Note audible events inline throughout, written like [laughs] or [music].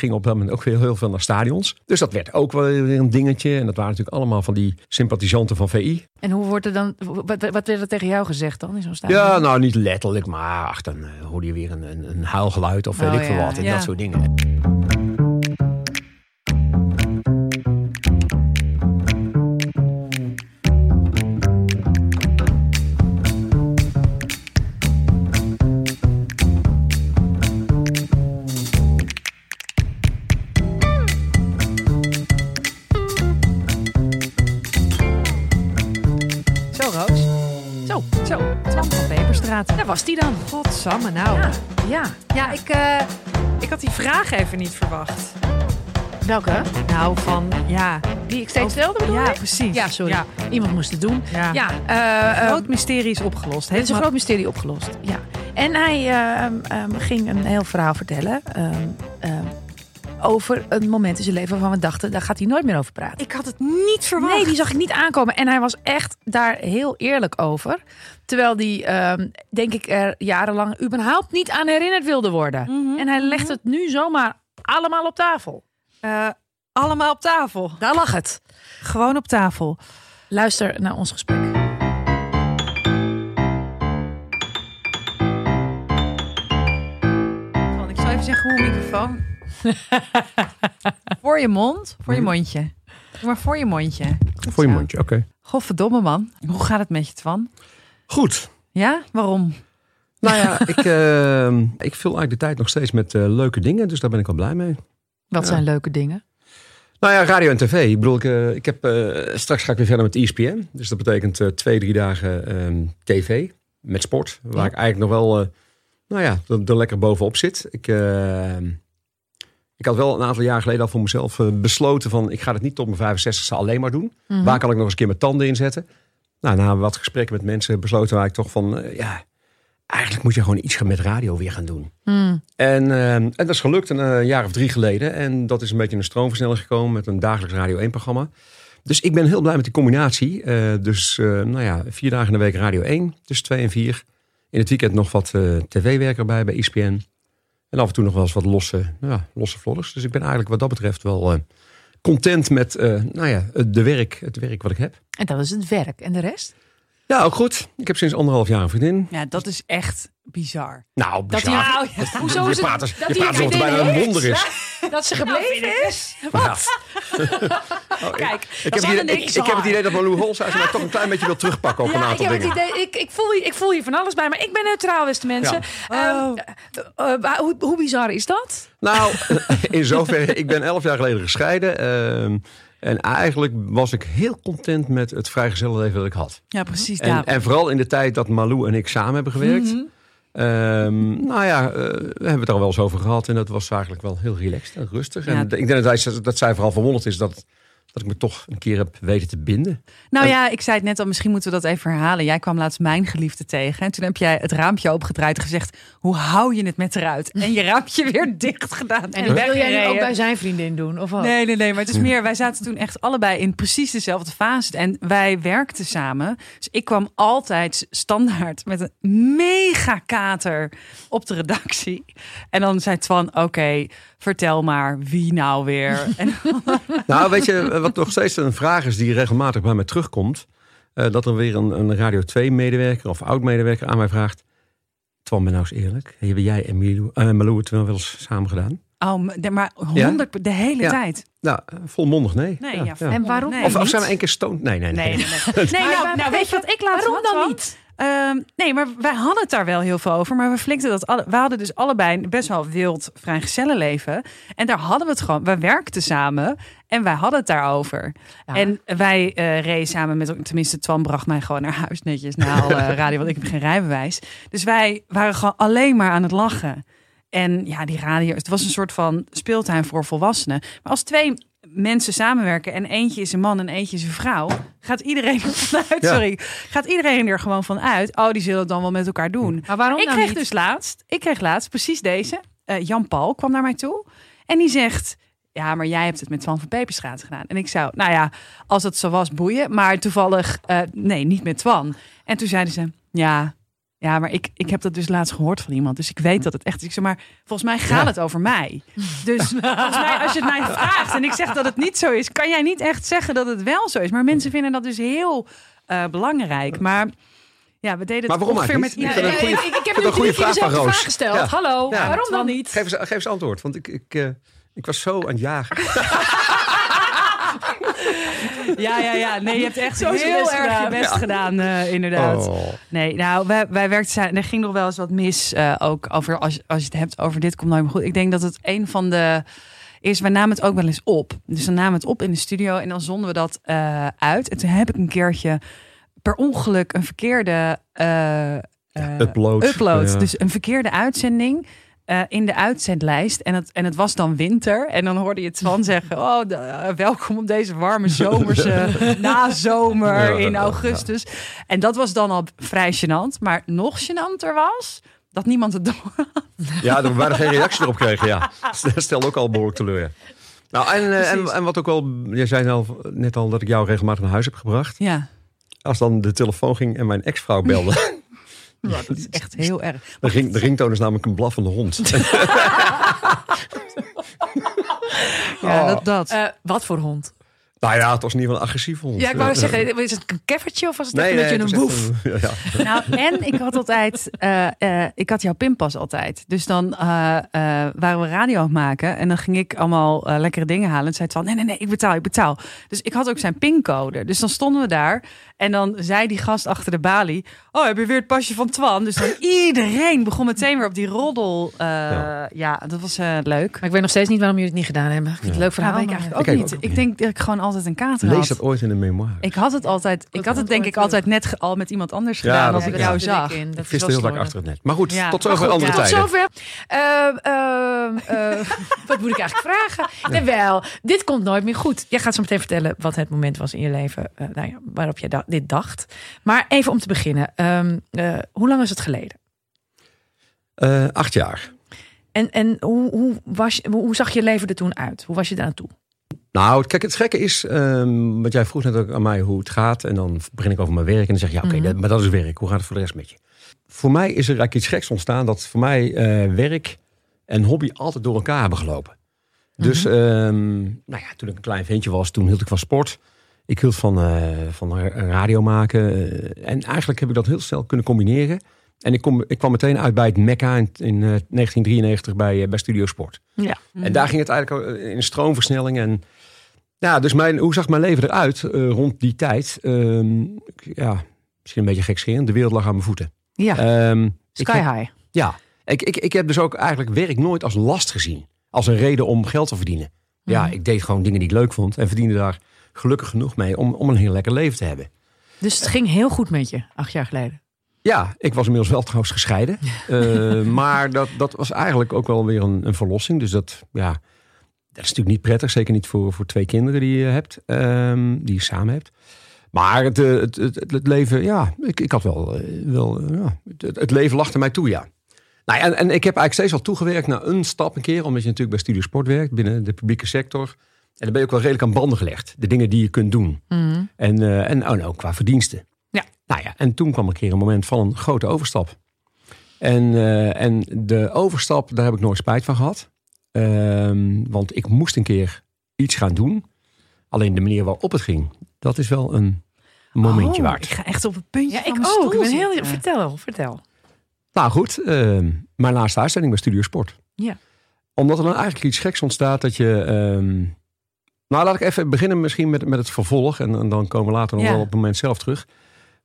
ging op dat moment ook weer heel veel naar stadions. Dus dat werd ook wel weer een dingetje. En dat waren natuurlijk allemaal van die sympathisanten van VI. En hoe wordt er dan, wat, wat werd er tegen jou gezegd dan in zo'n stadion? Ja, nou niet letterlijk, maar ach, dan eh, hoorde je weer een, een, een huilgeluid of weet Oh, ik veel ja, wat. En ja. dat soort dingen. Godsamme, nou. Ja, Ja, ja. ik, eh, ik had die vraag even niet verwacht. Welke? Nou, van, ja. Die ik steeds stelde bedoel Ja, precies. Ja, sorry. Ja, Iemand moest het doen. ja. Ja, eh, eh, groot mysterie is opgelost. Het is een groot mysterie opgelost. Ja. En hij ehm, ging een heel verhaal vertellen ehm, over een moment in zijn leven waarvan we dachten, daar gaat hij nooit meer over praten. Ik had het niet verwacht. Nee, die zag ik niet aankomen. En hij was echt daar heel eerlijk over. Terwijl die, ehm, denk ik, er jarenlang überhaupt niet aan herinnerd wilde worden. Mhm, En hij legt het nu zomaar allemaal op tafel. Eh, allemaal op tafel. Daar lag het. Gewoon op tafel. Luister naar ons gesprek. Ik zal even zeggen hoe een microfoon... [laughs] voor je mond, voor je mondje. Doe maar voor je mondje. Goed Voor je zo. mondje, oké. Godverdomme man. Hoe gaat het met je, Twan? Goed. Ja? Waarom? Nou ja, [laughs] ik, eh, ik vul eigenlijk de tijd nog steeds met eh, leuke dingen. Dus daar ben ik wel blij mee. Wat Ja. zijn leuke dingen? Nou ja, radio en tv. Ik bedoel, ik, eh, ik heb, eh, straks ga ik weer verder met ESPN. Dus dat betekent twee, drie dagen ehm, tv met sport. Waar Ja. ik eigenlijk nog wel, nou ja, er, er lekker bovenop zit. Ik, eh, ik had wel een aantal jaar geleden al voor mezelf eh, besloten van... ik ga het niet tot mijn 65 alleen maar doen. Mhm. Waar kan ik nog eens een keer mijn tanden inzetten? Nou, na wat gesprekken met mensen besloten wij toch van... eh, ja, eigenlijk moet je gewoon iets met radio weer gaan doen. Hmm. En, eh, en dat is gelukt een eh, jaar of drie geleden. En dat is een beetje een stroomversnelling gekomen met een dagelijks Radio 1-programma. Dus ik ben heel blij met die combinatie. Dus nou ja, vier dagen in de week Radio 1, tussen twee en vier. In het weekend nog wat tv-werk erbij bij ESPN. En af en toe nog wel eens wat losse, ja, losse vlodders. Dus ik ben eigenlijk wat dat betreft wel eh, content met eh, nou ja, de werk, het werk wat ik heb. En dat is het werk. En de rest? Ja, ook goed. Ik heb sinds anderhalf jaar een vriendin. Ja, dat is echt bizar. Nou, Dat bizar. Dat- Hoezo je is het- praat, als- dat je praat alsof het een bijna een vriendin wonder is. [laughs] Dat ze gebleven is? Wat? [laughs] Kijk, Ik heb, het idee, ik, ik heb het idee dat Malou Holshuis mij toch een klein beetje wil [laughs] terugpakken op een Ja, ik aantal heb het idee, ik, ik, voel hier, ik voel hier van alles bij, maar ik ben neutraal, beste mensen. Ja. Ehm, eh, eh, hoe, hoe bizar is dat? Nou, in zoverre, ik ben elf jaar geleden gescheiden. ehm, en eigenlijk was ik heel content met het vrijgezellenleven dat ik had. Ja, precies En, en vooral in de tijd dat Malou en ik samen hebben gewerkt. Mhm. Ehm, nou ja, eh, we hebben het er al wel eens over gehad. En dat was eigenlijk wel heel relaxed en rustig. Ja. En ik denk dat, dat zij vooral verwonderd is dat, dat ik me toch een keer heb weten te binden. Nou ja, ik zei het net al, misschien moeten we dat even herhalen. Jij kwam laatst mijn geliefde tegen. En toen heb jij het raampje opengedraaid en gezegd... hoe hou je het met eruit? En je raampje weer [laughs] dicht gedaan. En wil jij nu weggereden. ook bij zijn vriendin doen? Of wat? Nee, nee, nee. Maar het is meer, wij zaten toen echt allebei in precies dezelfde fase. En wij werkten samen. Dus ik kwam altijd standaard met een mega kater op de redactie. En dan zei Twan, oké, vertel maar wie nou weer. En [laughs] [laughs] Nou, weet je, wat nog steeds een vraag is die regelmatig bij mij terugkomt. eh, dat er weer een, een Radio 2-medewerker of oud-medewerker aan mij vraagt. Twan, ben nou eens eerlijk. Hebben jij en Milou, eh, Malou het wel eens samen gedaan? oh, maar- maar honderd de hele Ja. tijd. Nou, eh, volmondig nee. Nee, ja, En waarom Nee, Of, of zijn we één keer stoned? Nee, nee, nee. Nee, nee, nee. [laughs] nee Maar- nou, nou, weet je wat ik laat Waarom dan niet? Ehm, nee, maar wij hadden het daar wel heel veel over. Maar we flikten dat alle. We hadden dus allebei een best wel wild vrijgezellenleven. En daar hadden we het gewoon. We werkten samen en wij hadden het daarover. Ja. En wij eh reden samen met, tenminste, Twan bracht mij gewoon naar huis netjes na alle [laughs] radio, want ik heb geen rijbewijs. Dus wij waren gewoon alleen maar aan het lachen. En ja, die radio, het was een soort van speeltuin voor volwassenen. Maar als twee mensen samenwerken en eentje is een man en eentje is een vrouw, gaat iedereen er [laughs] vanuit, Ja. sorry, gaat iedereen er gewoon van uit. Oh, die zullen het dan wel met elkaar doen. Maar waarom Ik dan kreeg niet? dus laatst, ik kreeg laatst precies deze. Eh, Jan Paul kwam naar mij toe en die zegt. Ja, maar jij hebt het met Van van Peperstraat gedaan. En ik zou, nou ja, als het zo was, boeien. Maar toevallig, eh, nee, niet met Twan. En toen zeiden ze, ja, Ja, maar ik, ik heb dat dus laatst gehoord van iemand. Dus ik weet dat het echt is. Ik zeg maar, volgens mij gaat Ja. het over mij. Dus volgens mij, als je het mij vraagt en ik zeg dat het niet zo is, kan jij niet echt zeggen dat het wel zo is. Maar mensen vinden dat dus heel eh, belangrijk. Maar ja, we deden het Maar waarom ongeveer met iedereen. Ik heb nu een goede vraag van dezelfde Roos. vraag gesteld. Ja. Hallo, Ja. waarom dan niet? Geef eens, geef eens antwoord, want ik, ik, eh, ik was zo aan het jagen. [laughs] Ja, ja, ja. Nee, je hebt echt Zo heel best erg gedaan. je best gedaan, eh, inderdaad. Oh. Nee, nou, wij, wij werkten. Er ging nog wel eens wat mis. eh, ook over als, als je het hebt over dit komt nooit meer goed. Ik denk dat het een van de is. Wij namen het ook wel eens op. Dus dan namen we het op in de studio en dan zonden we dat eh, uit. En toen heb ik een keertje per ongeluk een verkeerde eh, eh, Upload. upload. Ja. Dus een verkeerde uitzending. Eh, in de uitzendlijst. En het, en het was dan winter. En dan hoorde je het van [laughs] zeggen: Oh, de- eh, welkom op deze warme zomerse [laughs] nazomer Ja, in ja, augustus. En dat was dan al vrij gênant. Maar nog gênanter was dat niemand het door. Ja, dat we bijna geen reactie erop kregen, ja. [laughs] Dat stelde ook al behoorlijk teleur. ja. Nou, en, eh, en, wat ook wel... Je zei al, net al dat ik jou regelmatig naar huis heb gebracht. Ja, Als dan de telefoon ging en mijn ex-vrouw belde... [laughs] dat is echt heel erg. [laughs] De, ring, de ringtoon is namelijk een blaffende hond. [laughs] Ja, Oh. dat. dat. Eh, wat voor hond? Nou ja, het was in ieder geval een agressieve hond. Ja, ik wou zeggen, is het een keffertje of was het Nee, een beetje een een- [laughs] ja, ja. Nou, en ik had altijd, eh, eh, ik had jouw pinpas altijd. Dus dan eh, eh, waren we radio aan het maken en dan ging ik allemaal lekkere dingen halen. En zei het van, nee, nee, nee, ik betaal, ik betaal. Dus ik had ook zijn pincode. Dus dan stonden we daar en dan zei die gast achter de balie, oh, heb je weer het pasje van Twan? Dus dan iedereen begon meteen weer op die roddel. eh, ja. Ja. dat was eh, leuk. Maar ik weet nog steeds niet waarom jullie het niet gedaan hebben. Ik vind het Ja. leuk verhaal. Nou, ik eigenlijk ook Ik niet. ook Ik denk dat ik gewoon altijd een kater Lees had. dat ooit in een memoire. Ik had het altijd, ik had het denk ik altijd net al met iemand anders Ja, gedaan dat als ik ja. jou zag. ik in. Dat wel heel vaak achter het net. Maar goed, Ja. tot zover goed, andere ja. Tot tijden. zover. Ehm, ehm, eh, [laughs] wat moet ik eigenlijk vragen? Jawel, dit komt nooit meer goed. Jij gaat zo meteen vertellen wat het moment was in je leven eh, nou ja, waarop jij da- dit dacht. Maar even om te beginnen. ehm, eh, hoe lang is het geleden? Eh, acht jaar. En, en hoe, hoe, was, je- hoe zag je leven er toen uit? Hoe was je daar aan toe? Nou, kijk, het gekke is, ehm want jij vroeg net ook aan mij hoe het gaat. En dan begin ik over mijn werk en dan zeg je, ja, oké, Mhm. maar dat is werk. Hoe gaat het voor de rest met je? Voor mij is er eigenlijk iets geks ontstaan dat voor mij eh, werk en hobby altijd door elkaar hebben gelopen. Dus, ehm, nou ja, toen ik een klein ventje was, toen hield ik van sport. Ik hield van, eh, van ra- radio maken. eh, en eigenlijk heb ik dat heel snel kunnen combineren. En ik, kom, ik kwam meteen uit bij het Mecca in, in eh, 1993 bij, bij Studio Sport. Ja. En daar ging het eigenlijk in stroomversnelling. En ja, dus mijn, hoe zag mijn leven eruit eh, rond die tijd? Ehm, ja, misschien een beetje gekscherend. De wereld lag aan mijn voeten. Ja, Ehm, ik sky heb- high. ja, ik, ik, ik heb dus ook eigenlijk werk nooit als last gezien. Als een reden om geld te verdienen. Ja, Mhm. ik deed gewoon dingen die ik leuk vond. En verdiende daar gelukkig genoeg mee om, om een heel lekker leven te hebben. Dus het ging heel goed met je, acht jaar geleden. Ja, ik was inmiddels wel trouwens gescheiden. [laughs] Eh, maar dat, dat was eigenlijk ook wel weer een, een verlossing. Dus dat, ja, dat is natuurlijk niet prettig. Zeker niet voor, voor twee kinderen die je hebt. ehm, die je samen hebt. Maar het, eh, het, het, het, leven, ja, ik, ik had wel, eh, wel eh, ja, het, het leven lachte mij toe, ja. Nou, en, en ik heb eigenlijk steeds al toegewerkt naar een stap een keer. Omdat je natuurlijk bij Studio Sport werkt, binnen de publieke sector. En dan ben je ook wel redelijk aan banden gelegd. De dingen die je kunt doen. Mhm. En, eh, en, oh, ook qua verdiensten. Ja. Nou ja, en toen kwam een keer een moment van een grote overstap. En, en de overstap, daar heb ik nooit spijt van gehad. Ehm, want ik moest een keer iets gaan doen. Alleen de manier waarop het ging, dat is wel een momentje Oh, waard. Ik ga echt op het puntje Ja, van ik mijn ook. stoel Ik ben heel, vertel, vertel. Nou goed, ehm, mijn laatste uitzending bij Studio Sport. Ja. Omdat er dan eigenlijk iets geks ontstaat dat je... ehm, nou, laat ik even beginnen misschien met, met het vervolg. En, en dan komen we later nog Ja. wel op het moment zelf terug.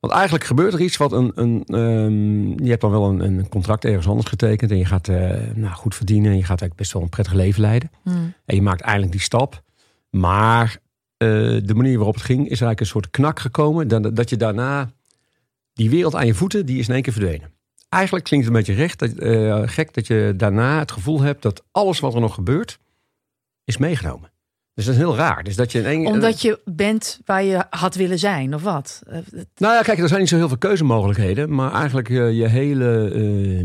Want eigenlijk gebeurt er iets wat een... een ehm, je hebt dan wel een, een contract ergens anders getekend. En je gaat eh, nou, goed verdienen. En je gaat eigenlijk best wel een prettig leven leiden. Mhm. En je maakt eindelijk die stap. Maar eh, de manier waarop het ging is eigenlijk een soort knak gekomen. Dat, dat je daarna die wereld aan je voeten, die is in één keer verdwenen. Eigenlijk klinkt het een beetje recht, dat, eh, gek dat je daarna het gevoel hebt dat alles wat er nog gebeurt, is meegenomen. Dus dat is heel raar. Dus dat je in één, Omdat je bent waar je had willen zijn, of wat? Eh, Nou ja, kijk, er zijn niet zo heel veel keuzemogelijkheden. Maar eigenlijk je, je hele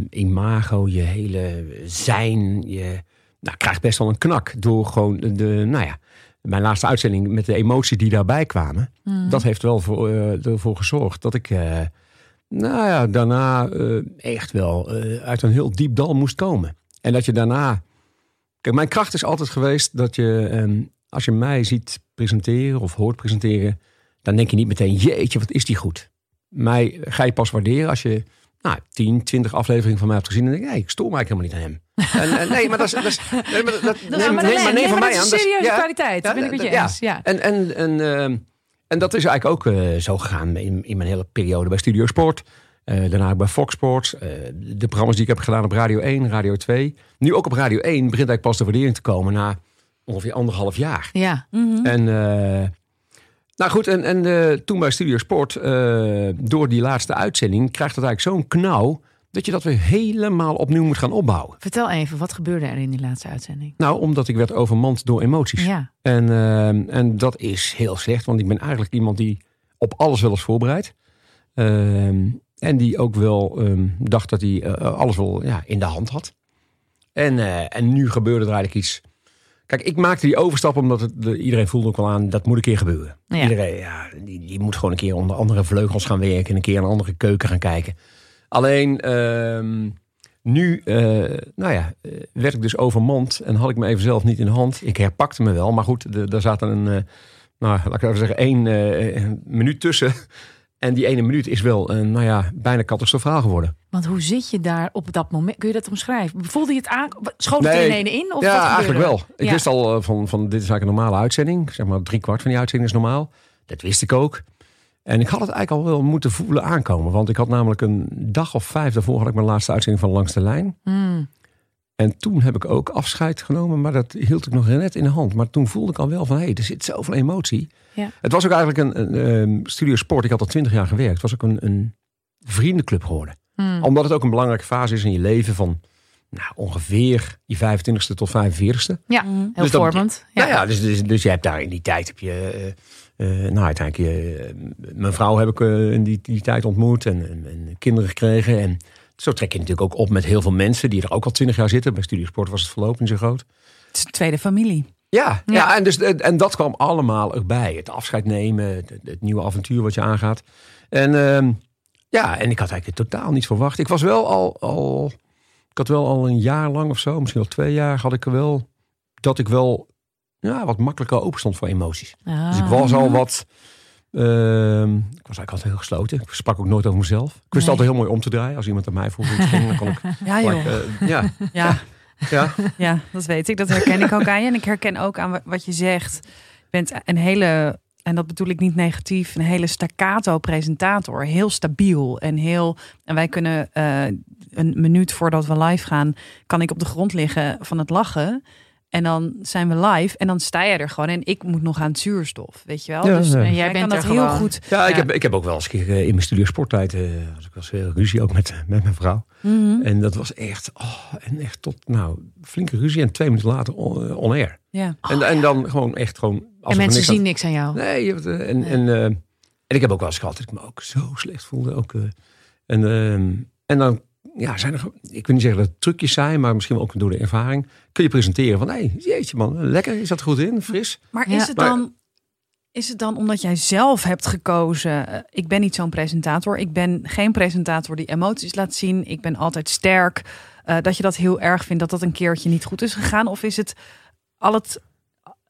eh, imago, je hele zijn, je nou, krijgt best wel een knak. Door gewoon de, nou ja, mijn laatste uitzending met de emoties die daarbij kwamen. Mhm. Dat heeft wel voor, eh, ervoor gezorgd dat ik, eh, nou ja, daarna eh, echt wel eh, uit een heel diep dal moest komen. En dat je daarna... Kijk, mijn kracht is altijd geweest dat je, ehm, als je mij ziet presenteren of hoort presenteren, dan denk je niet meteen, jeetje, wat is die goed. Mij ga je pas waarderen als je nou, 10, 20 afleveringen van mij hebt gezien en denk hey, ik stoor mij helemaal niet aan hem. [laughs] En, en nee, maar dat is... Dat is nee, maar dat, neem, maar neem, nee, maar neem nee, van maar mij aan. is dat is- serieuze ja, kwaliteit. Dat ben ik met je ja. eens. Ja. En, en, en, ehm, en dat is eigenlijk ook eh, zo gegaan in, in mijn hele periode bij Studio Sport. Eh, daarna bij Fox Sports. eh, de programma's die ik heb gedaan op Radio 1, Radio 2. Nu ook op Radio 1 begint eigenlijk pas de waardering te komen na ongeveer anderhalf jaar. Ja. Mhm. En eh, nou goed, en, en eh, toen bij Studio Sport, eh, door die laatste uitzending, krijgt het eigenlijk zo'n knauw dat je dat weer helemaal opnieuw moet gaan opbouwen. Vertel even, wat gebeurde er in die laatste uitzending? Nou, omdat ik werd overmand door emoties. Ja. En, en dat is heel slecht, want ik ben eigenlijk iemand die op alles wel eens voorbereidt. Ehm, en die ook wel ehm, dacht dat hij alles wel ja, in de hand had. En, eh, en nu gebeurde er eigenlijk iets. Kijk, ik maakte die overstap omdat het, de- iedereen voelde ook wel aan dat moet een keer gebeuren. Ja. Iedereen, ja, die, die moet gewoon een keer onder andere vleugels gaan werken en een keer een andere keuken gaan kijken. Alleen ehm, nu, eh, nou ja, eh, werd ik dus overmand en had ik me even zelf niet in de hand. Ik herpakte me wel, maar goed, daar zat een, eh, nou, laat ik even zeggen, één minuut tussen. En die ene minuut is wel, eh, nou ja, bijna catastrofaal geworden. Want hoe zit je daar op dat moment? Kun je dat omschrijven? Voelde je het aan? Schoot het Nee. in ene in? Of ja, eigenlijk er? wel. Ik Ja. wist al eh, van, van dit is eigenlijk een normale uitzending. Zeg maar drie kwart van die uitzending is normaal. Dat wist ik ook. En ik had het eigenlijk al wel moeten voelen aankomen. Want ik had namelijk een dag of vijf daarvoor had ik mijn laatste uitzending van Langs de Lijn. Hmm. En toen heb ik ook afscheid genomen, maar dat hield ik nog net in de hand. Maar toen voelde ik al wel van, hé, hey, er zit zoveel emotie. Ja. Het was ook eigenlijk een, een ehm, studio sport. Ik had al twintig jaar gewerkt. Het was ook een, een vriendenclub geworden. Hmm. Omdat het ook een belangrijke fase is in je leven van nou, ongeveer je 25ste tot 45ste. Ja, Mhm. heel Dus vormend. Ja. Nou ja, dus, dus, dus je hebt daar in die tijd heb je. eh, eh, nou, uiteindelijk, je, mijn vrouw heb ik eh, in die, die tijd ontmoet en, en, en kinderen gekregen. En zo trek je natuurlijk ook op met heel veel mensen die er ook al twintig jaar zitten. Bij Studiesport was het verloop niet zo groot. Het is tweede familie. Ja, ja. Ja. en, dus, en dat kwam allemaal erbij. Het afscheid nemen, het, het nieuwe avontuur wat je aangaat. En ehm, ja, en ik had eigenlijk totaal niet verwacht. Ik was wel al, al, ik had wel al een jaar lang of zo, misschien wel twee jaar, had ik er wel, dat ik wel ja, wat makkelijker open stond voor emoties. Ah. Dus ik was al wat, ehm, ik was eigenlijk altijd heel gesloten. Ik sprak ook nooit over mezelf. Ik wist Nee. altijd heel mooi om te draaien. Als iemand aan mij vroeg ging, dan kon ik, [laughs] Ja, joh. eh, [laughs] ja, Ja, ja. ja, dat weet ik. Dat herken ik ook aan je. En ik herken ook aan wa- wat je zegt. Je bent een hele, en dat bedoel ik niet negatief, een hele staccato presentator. Heel stabiel en heel. En wij kunnen eh, een minuut voordat we live gaan, kan ik op de grond liggen van het lachen. En dan zijn we live en dan sta je er gewoon. En ik moet nog aan het zuurstof, weet je wel. Ja, dus ja. en Jij bent kan dat er heel gewoon. goed. Ja, ik. Heb, ik heb ook wel eens een keer eh, in mijn studio sporttijd, eh als ik was heel ruzie ook met, met mijn vrouw. Mhm. En dat was echt, oh, en echt tot, nou, flinke ruzie. En twee minuten later on, eh, on air. Ja. en, en dan gewoon echt gewoon... En alsof er mensen niks zien niks aan jou. Nee, je hebt, eh, en, en, eh, en ik heb ook wel eens gehad dat ik me ook zo slecht voelde. Ook, eh, en, ehm, en dan ja, zijn er, ik wil niet zeggen dat het trucjes zijn, maar misschien ook door de ervaring, kun je presenteren van, hé, hey, jeetje man, lekker, je zat er goed in, fris. Maar Ja. is het Maar- dan. Is het dan omdat jij zelf hebt gekozen? eh, Ik ben niet zo'n presentator. Ik ben geen presentator die emoties laat zien. Ik ben altijd sterk. eh, dat je dat heel erg vindt dat dat een keertje niet goed is gegaan? Of is het al het,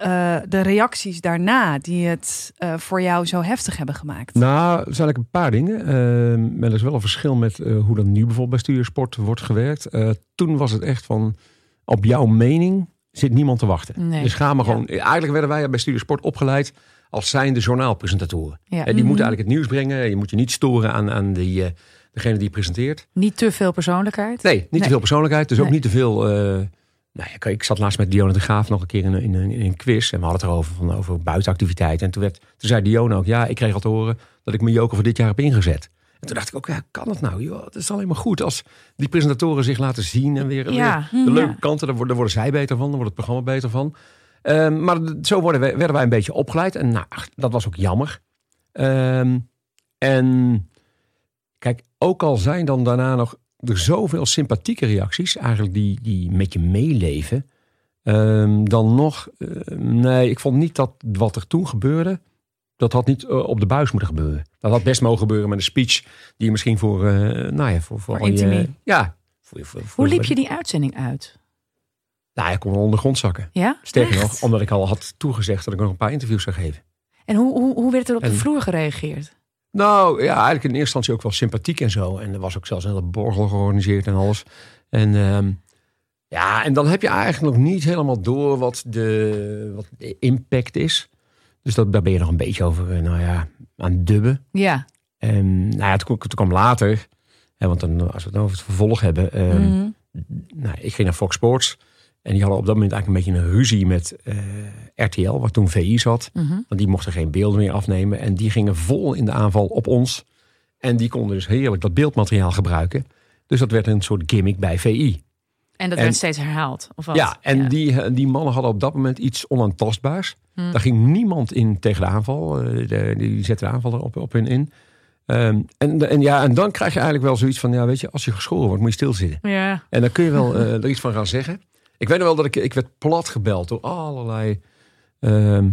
eh, de reacties daarna die het eh, voor jou zo heftig hebben gemaakt? Nou, er zijn eigenlijk een paar dingen. Ehm, maar er is wel een verschil met eh, hoe dat nu bijvoorbeeld bij Studiosport wordt gewerkt. Toen was het echt van, op jouw mening zit niemand te wachten. Nee. Dus ga maar Ja. gewoon, eigenlijk werden wij bij Studiosport opgeleid als zijnde journaalpresentatoren. Ja. Eh, die Mhm. moeten eigenlijk het nieuws brengen. Je moet je niet storen aan, aan die, degene die presenteert. Niet te veel persoonlijkheid. Nee, niet Nee. te veel persoonlijkheid. Dus ook niet te veel... nou kijk, ik zat laatst met Dionne de Graaf nog een keer in, een- in, een- in een quiz. En we hadden het erover van, over buitenactiviteiten. En toen, werd, toen zei Dionne ook, ja, ik kreeg al te horen dat ik mijn joker voor dit jaar heb ingezet. En toen dacht ik ook, ja, kan dat nou? Joh, het is alleen maar goed als die presentatoren zich laten zien. En weer, Ja. weer de leuke Ja. kanten, daar worden, daar worden zij beter van. Daar wordt het programma beter van. Ehm, maar zo worden wij, werden wij een beetje opgeleid. En nou, ach, dat was ook jammer. Ehm, en kijk, ook al zijn dan daarna nog er zoveel sympathieke reacties, eigenlijk die, die met je meeleven. ehm, dan nog, eh, nee, ik vond niet dat wat er toen gebeurde, dat had niet eh, op de buis moeten gebeuren. Dat had best mogen gebeuren met een speech die je misschien voor, eh, nou ja, voor, voor, je- ja. Voor, voor, Hoe liep je die uitzending uit? Nou, ik kon wel onder de grond zakken. Ja? Sterker Echt? nog, omdat ik al had toegezegd dat ik nog een paar interviews zou geven. En hoe, hoe, hoe werd er op de vloer gereageerd? Nou, ja, eigenlijk in eerste instantie ook wel sympathiek en zo. En er was ook zelfs een hele borrel georganiseerd en alles. En ehm, ja, en dan heb je eigenlijk nog niet helemaal door wat de, wat de impact is. Dus dat, daar ben je nog een beetje over, eh, nou ja, aan het dubben. Ja. En nou ja, toen, toen kwam later, hè, want dan, als we het over het vervolg hebben. ehm, Mhm. nou, ik ging naar Fox Sports. En die hadden op dat moment eigenlijk een beetje een ruzie met eh, RTL, waar toen VI zat. Mhm. Want die mochten geen beelden meer afnemen. En die gingen vol in de aanval op ons. En die konden dus heerlijk dat beeldmateriaal gebruiken. Dus dat werd een soort gimmick bij VI. En dat En- werd steeds herhaald? Of wat? Ja, en Die, eh, die mannen hadden op dat moment iets onaantastbaars. Hmm. Daar ging niemand in tegen de aanval. Eh, de- die zette de aanval erop op hun in. Ehm, en, en, ja, en dan krijg je eigenlijk wel zoiets van... Ja, weet je, als je geschoren wordt, moet je stilzitten. Ja. En dan kun je wel er iets van gaan zeggen. Ik weet nog wel dat ik, ik werd plat gebeld door allerlei ehm,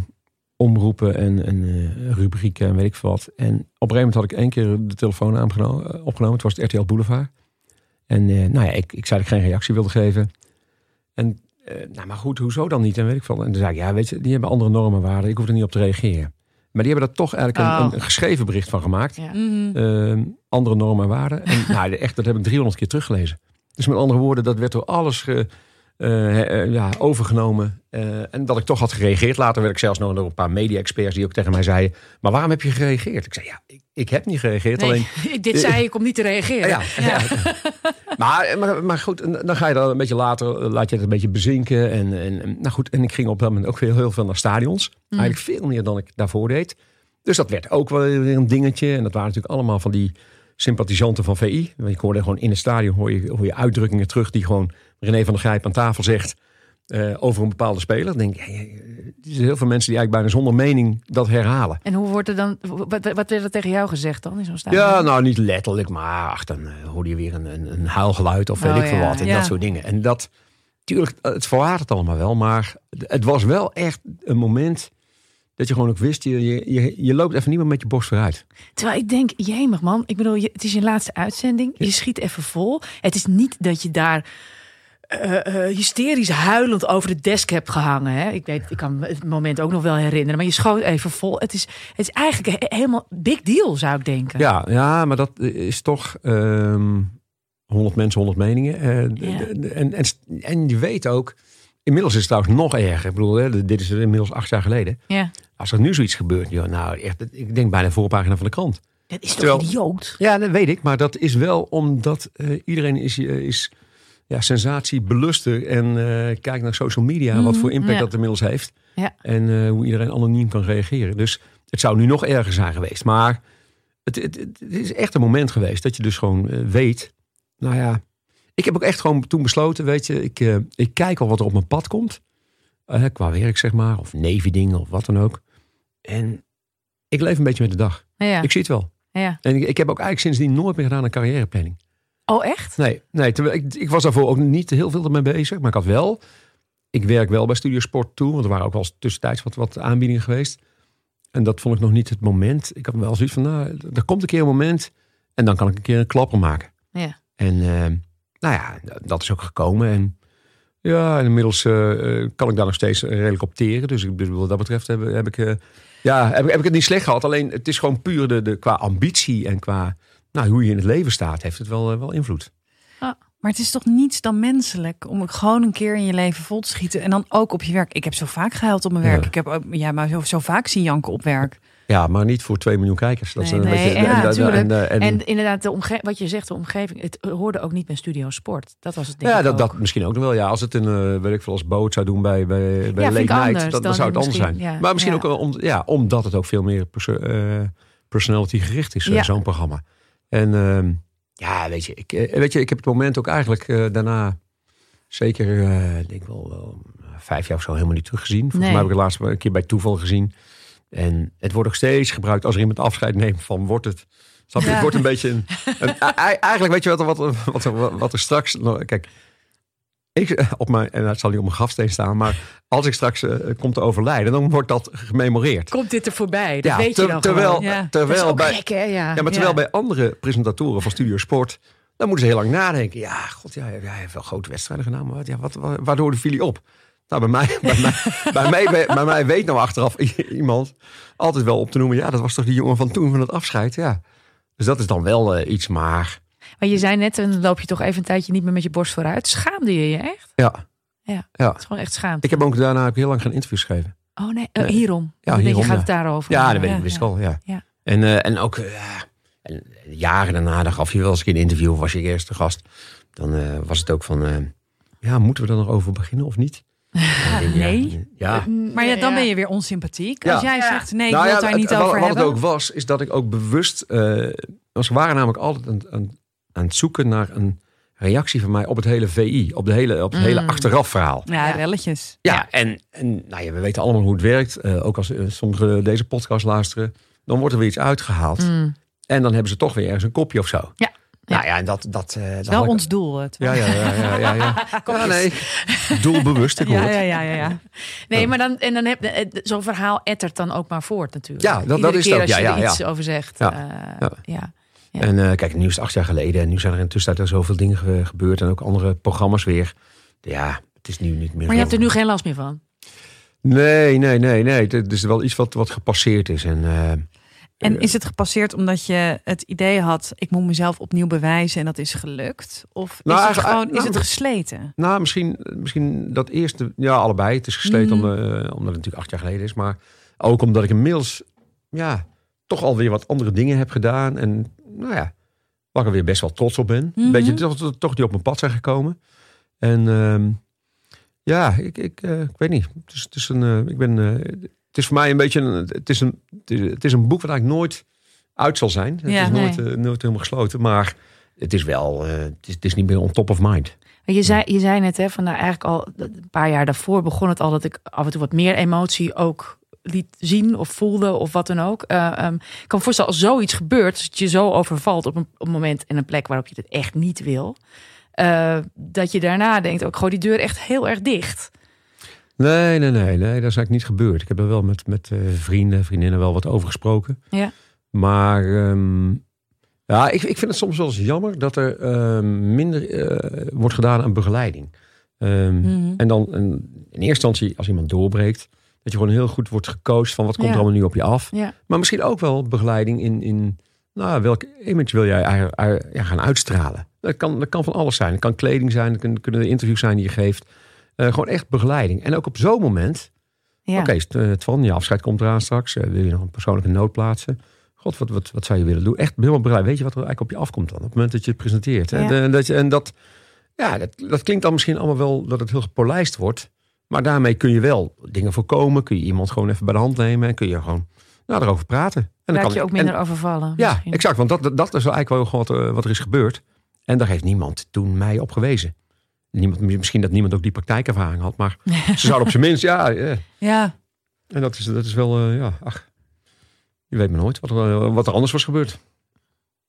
omroepen en, en eh, rubrieken en weet ik veel wat. En op een gegeven moment had ik één keer de telefoon eh, opgenomen. Het was het RTL Boulevard. En eh, nou ja, ik, ik zei dat ik geen reactie wilde geven. En eh, nou, maar goed, hoezo dan niet? En weet ik veel. En toen zei ik, ja, weet je, die hebben andere normen en waarden. Ik hoef er niet op te reageren. Maar die hebben daar toch eigenlijk een, Oh. een geschreven bericht van gemaakt. Ja. Mhm. Ehm, andere normen en waarden. En [laughs] nou, echt, dat heb ik 300 keer teruggelezen. Dus met andere woorden, dat werd door alles ge- ja, overgenomen. Eh, en dat ik toch had gereageerd. Later werd ik zelfs nog door een paar media-experts die ook tegen mij zeiden... maar waarom heb je gereageerd? Ik zei, ja, ik, ik heb niet gereageerd. Nee, Alleen, [laughs] dit zei ik om niet te reageren. ja, ja. [laughs] Maar, maar, maar goed, dan ga je dan een beetje later, eh, laat je het een beetje bezinken. En, en, nou goed, en ik ging op dat moment ook weer heel veel naar stadions. Mm. Eigenlijk veel meer dan ik daarvoor deed. Dus dat werd ook wel weer een dingetje. En dat waren natuurlijk allemaal van die sympathisanten van VI. Want ik hoorde gewoon in het stadion hoor je, hoor je uitdrukkingen terug die gewoon René van der Grijp aan tafel zegt eh, over een bepaalde speler. Dan denk ik, ja, ja, er zijn heel veel mensen die eigenlijk bijna zonder mening dat herhalen. En hoe wordt er dan, wat, wat werd er tegen jou gezegd dan in zo'n stadion? Ja, nou niet letterlijk, maar ach, dan eh, hoorde je weer een, een, een huilgeluid of weet Oh, ik veel ja, wat. En ja. dat soort dingen. En dat, tuurlijk, het verwatert allemaal wel. Maar het was wel echt een moment dat je gewoon ook wist, je, je, je, je loopt even niet meer met je borst vooruit. Terwijl ik denk, jemig man, ik bedoel, je, het is je laatste uitzending. Je schiet even vol. Het is niet dat je daar eh, eh, hysterisch huilend over de desk hebt gehangen. Hè? Ik weet, ik kan het moment ook nog wel herinneren. Maar je schoot even vol. Het is, het is eigenlijk he- helemaal big deal, zou ik denken. Ja, ja maar dat is toch ehm 100 mensen, 100 meningen. Eh, Ja. en, en, en je weet ook, inmiddels is het trouwens nog erger. Ik bedoel, hè, dit is inmiddels acht jaar geleden. Ja. Als er nu zoiets gebeurt, joh, nou echt, ik denk bijna voorpagina van de krant. Dat is toch Terwijl- idioot? Ja, dat weet ik. Maar dat is wel omdat eh, iedereen is, eh, is ja, sensatiebeluster. En eh kijkt naar social media. wat voor impact ja. dat inmiddels heeft. Ja. En eh, hoe iedereen anoniem kan reageren. Dus het zou nu nog erger zijn geweest. Maar het, het, het is echt een moment geweest dat je dus gewoon weet. Nou ja, ik heb ook echt gewoon toen besloten. Weet je, ik, eh, ik kijk al wat er op mijn pad komt. Eh, qua werk zeg maar. Of nevendingen of wat dan ook. En ik leef een beetje met de dag. Ja. Ik zie het wel. ja. En ik, ik heb ook eigenlijk sindsdien nooit meer gedaan aan carrièreplanning. Oh, echt? Nee, nee terwijl ik, ik was daarvoor ook niet heel veel ermee bezig. Maar ik had wel, ik werk wel bij Studio Sport toe. Want er waren ook wel tussentijds wat, wat aanbiedingen geweest. En dat vond ik nog niet het moment. Ik had wel zoiets van, nou, er komt een keer een moment. En dan kan ik een keer een klapper maken. Ja. En eh, nou ja, dat is ook gekomen. En ja, inmiddels eh, eh, kan ik daar nog steeds redelijk op teren. Dus ik bedoel, wat dat betreft heb, heb ik... eh, ja, heb, ik- heb ik het niet slecht gehad. Alleen het is gewoon puur de, de, qua ambitie en qua nou, hoe je in het leven staat, heeft het wel, wel invloed. Maar het is toch niets dan menselijk om gewoon een keer in je leven vol te schieten. En dan ook op je werk. Ik heb zo vaak gehuild op mijn werk. Ja. Ik heb ja, maar zo, zo vaak zien janken op werk. Ja, maar niet voor 2 miljoen kijkers. Dat is een nee, beetje- ja, en- en- natuurlijk. en- en- En inderdaad, de omge- wat je zegt, de omgeving, het hoorde ook niet bij Studio Sport. Dat was het ding. ja, dat, dat misschien ook nog wel. Ja, als het een, eh, weet ik veel, als boot zou doen bij, bij, bij Late Night, dan, dan dan zou het anders zijn. ja. maar misschien ook om, ja, omdat het ook veel meer perso eh, personality gericht is, eh, zo'n programma. En ehm, ja, weet je, ik, eh, weet je, ik heb het moment ook eigenlijk eh, daarna zeker, eh, ik denk wel, wel vijf jaar of zo helemaal niet teruggezien. Volgens Nee. mij heb ik het laatst een keer bij toeval gezien. En het wordt ook steeds gebruikt als er iemand afscheid neemt van wordt het. Snap je? Ja. Het wordt een beetje een, een- [laughs] e- eigenlijk weet je wat, er- wat, wat, er- wat er straks. Kijk, ik, eh, op mijn, en dat zal niet op mijn grafsteen staan, maar als ik straks eh, kom te overlijden, dan wordt dat gememoreerd. Komt dit er voorbij? Dat Ja, weet je ter- dan terwijl, gewoon. Ja. Dat is terwijl bij, gek, hè? Ja, ja, maar terwijl bij andere presentatoren van Studio Sport, dan moeten ze heel lang nadenken. Ja, god, ja, hij heeft wel grote wedstrijden gedaan, maar wat, ja, wat, wa- waardoor viel hij op? Nou, bij mij, bij, mij, bij, mij, bij, mij weet nou achteraf iemand altijd wel op te noemen. Ja, dat was toch die jongen van toen van het afscheid. Ja. Dus dat is dan wel eh, iets, maar Maar je zei net, en dan loop je toch even een tijdje niet meer met je borst vooruit. Schaamde je je echt? ja. Ja. ja. Het is gewoon echt schaamte. Ik heb ook daarna heb heel lang geen interviews geschreven. Oh nee, Nee. hierom. Ja, Ja, je hierom, gaat ja. het daarover. Ja, dat weet ik, wist ik ja. al. Ja. Ja. En, eh, en ook eh, ja, en jaren daarna, dan gaf je wel eens een interview of was je eerste gast. Dan was het ook van, ja, moeten we er nog over beginnen of niet? Ja, nee. Ja. Maar ja, dan ben je weer onsympathiek. Ja. Als jij Ja. zegt, nee, ik Nou wil ja, het daar niet wat- over wat hebben. het ook was, is dat ik ook bewust... eh ze waren namelijk altijd aan, aan, aan het zoeken naar een reactie van mij op het hele VI. Op, de hele, op het hele Mm. achteraf verhaal. Ja, Ja. relletjes. Ja, en, en nou ja, we weten allemaal hoe het werkt. Eh, ook als eh, sommigen deze podcast luisteren. Dan wordt er weer iets uitgehaald. Mm. En dan hebben ze toch weer ergens een kopje of zo. Ja. Nou ja, en dat... dat, eh, dat Wel had ik- ons doel. Het. Ja, ja, ja. ja, ja, ja. [laughs] ja nee. Doelbewust, ik hoor ja, ja, ja, ja, ja. Nee, maar dan, en dan heb eh, zo'n verhaal ettert dan ook maar voort natuurlijk. Ja, dat- is keer als je Ja, er iets over zegt. Ja. eh, Ja. ja. Ja. En eh, kijk, nu is het acht jaar geleden. En nu zijn er intussen er zoveel dingen ge- gebeurd. En ook andere programma's weer. Ja, het is nu niet meer Maar je hebt er nu geen last meer van. Nee, nee, nee, nee. Het is wel iets wat, wat gepasseerd is. En, eh, En is het gepasseerd omdat je het idee had, ik moet mezelf opnieuw bewijzen en dat is gelukt? Of Nou, is het eigenlijk- gewoon, is nou, het gesleten? Nou, misschien, misschien dat eerste. Ja, allebei. Het is gesleten Mhm. omdat, eh, omdat het natuurlijk acht jaar geleden is. Maar ook omdat ik inmiddels ja, toch alweer wat andere dingen heb gedaan. En nou ja, waar ik er weer best wel trots op ben. Mhm. Een beetje toch, toch, toch die op mijn pad zijn gekomen. En ehm, ja, ik, ik, eh, ik weet niet. Het is, het is een, eh, ik ben, het is voor mij een beetje een, het is een, het is, een boek wat eigenlijk nooit uit zal zijn. Het Ja, is nooit, nee. eh, nooit helemaal gesloten. Maar het is wel, eh, het, is, het is niet meer on top of mind. Je zei, je zei net, hè, van nou, eigenlijk al een paar jaar daarvoor begon het al dat ik af en toe wat meer emotie ook liet zien of voelde of wat dan ook. Eh, ehm, ik kan me voorstellen als zoiets gebeurt, het je zo overvalt op een, op een moment en een plek waarop je het echt niet wil, dat je daarna denkt, ook gooi die deur echt heel erg dicht. Nee, nee, nee, nee, dat is eigenlijk niet gebeurd. Ik heb er wel met, met eh, vrienden, vriendinnen wel wat over gesproken. Ja. Maar ehm, ja, ik, ik vind het soms wel eens jammer dat er ehm, minder eh, wordt gedaan aan begeleiding. Ehm, Mhm. En dan en in eerste instantie, als iemand doorbreekt, dat je gewoon heel goed wordt gecoacht van wat komt Ja. er allemaal nu op je af. Ja. Maar misschien ook wel begeleiding in, in nou, welk image wil jij ja, gaan uitstralen. Dat kan, dat kan van alles zijn. Het kan kleding zijn, het kunnen, kunnen interviews zijn die je geeft. Eh, gewoon echt begeleiding. En ook op zo'n moment, Ja. oké, okay, Twan, je afscheid komt eraan straks. Eh, wil je nog een persoonlijke noot plaatsen? God, wat, wat, wat zou je willen doen? Echt helemaal begeleid. Weet je wat er eigenlijk op je afkomt dan? Op het moment dat je het presenteert. En, Ja. eh, dat en dat, ja, dat, dat klinkt dan misschien allemaal wel dat het heel gepolijst wordt. Maar daarmee kun je wel dingen voorkomen. Kun je iemand gewoon even bij de hand nemen. En kun je gewoon nou, erover praten. En dan Laat kan je ook en- minder overvallen. ja, misschien. exact. Want dat, dat is eigenlijk wel wat, wat er is gebeurd. En daar heeft niemand toen mij op gewezen. Niemand, misschien dat niemand ook die praktijkervaring had. Maar [laughs] ze zouden op zijn minst, ja. ja. Ja, En dat is, dat is wel, eh, ja, ach. Je weet maar nooit wat er, eh, wat er anders was gebeurd.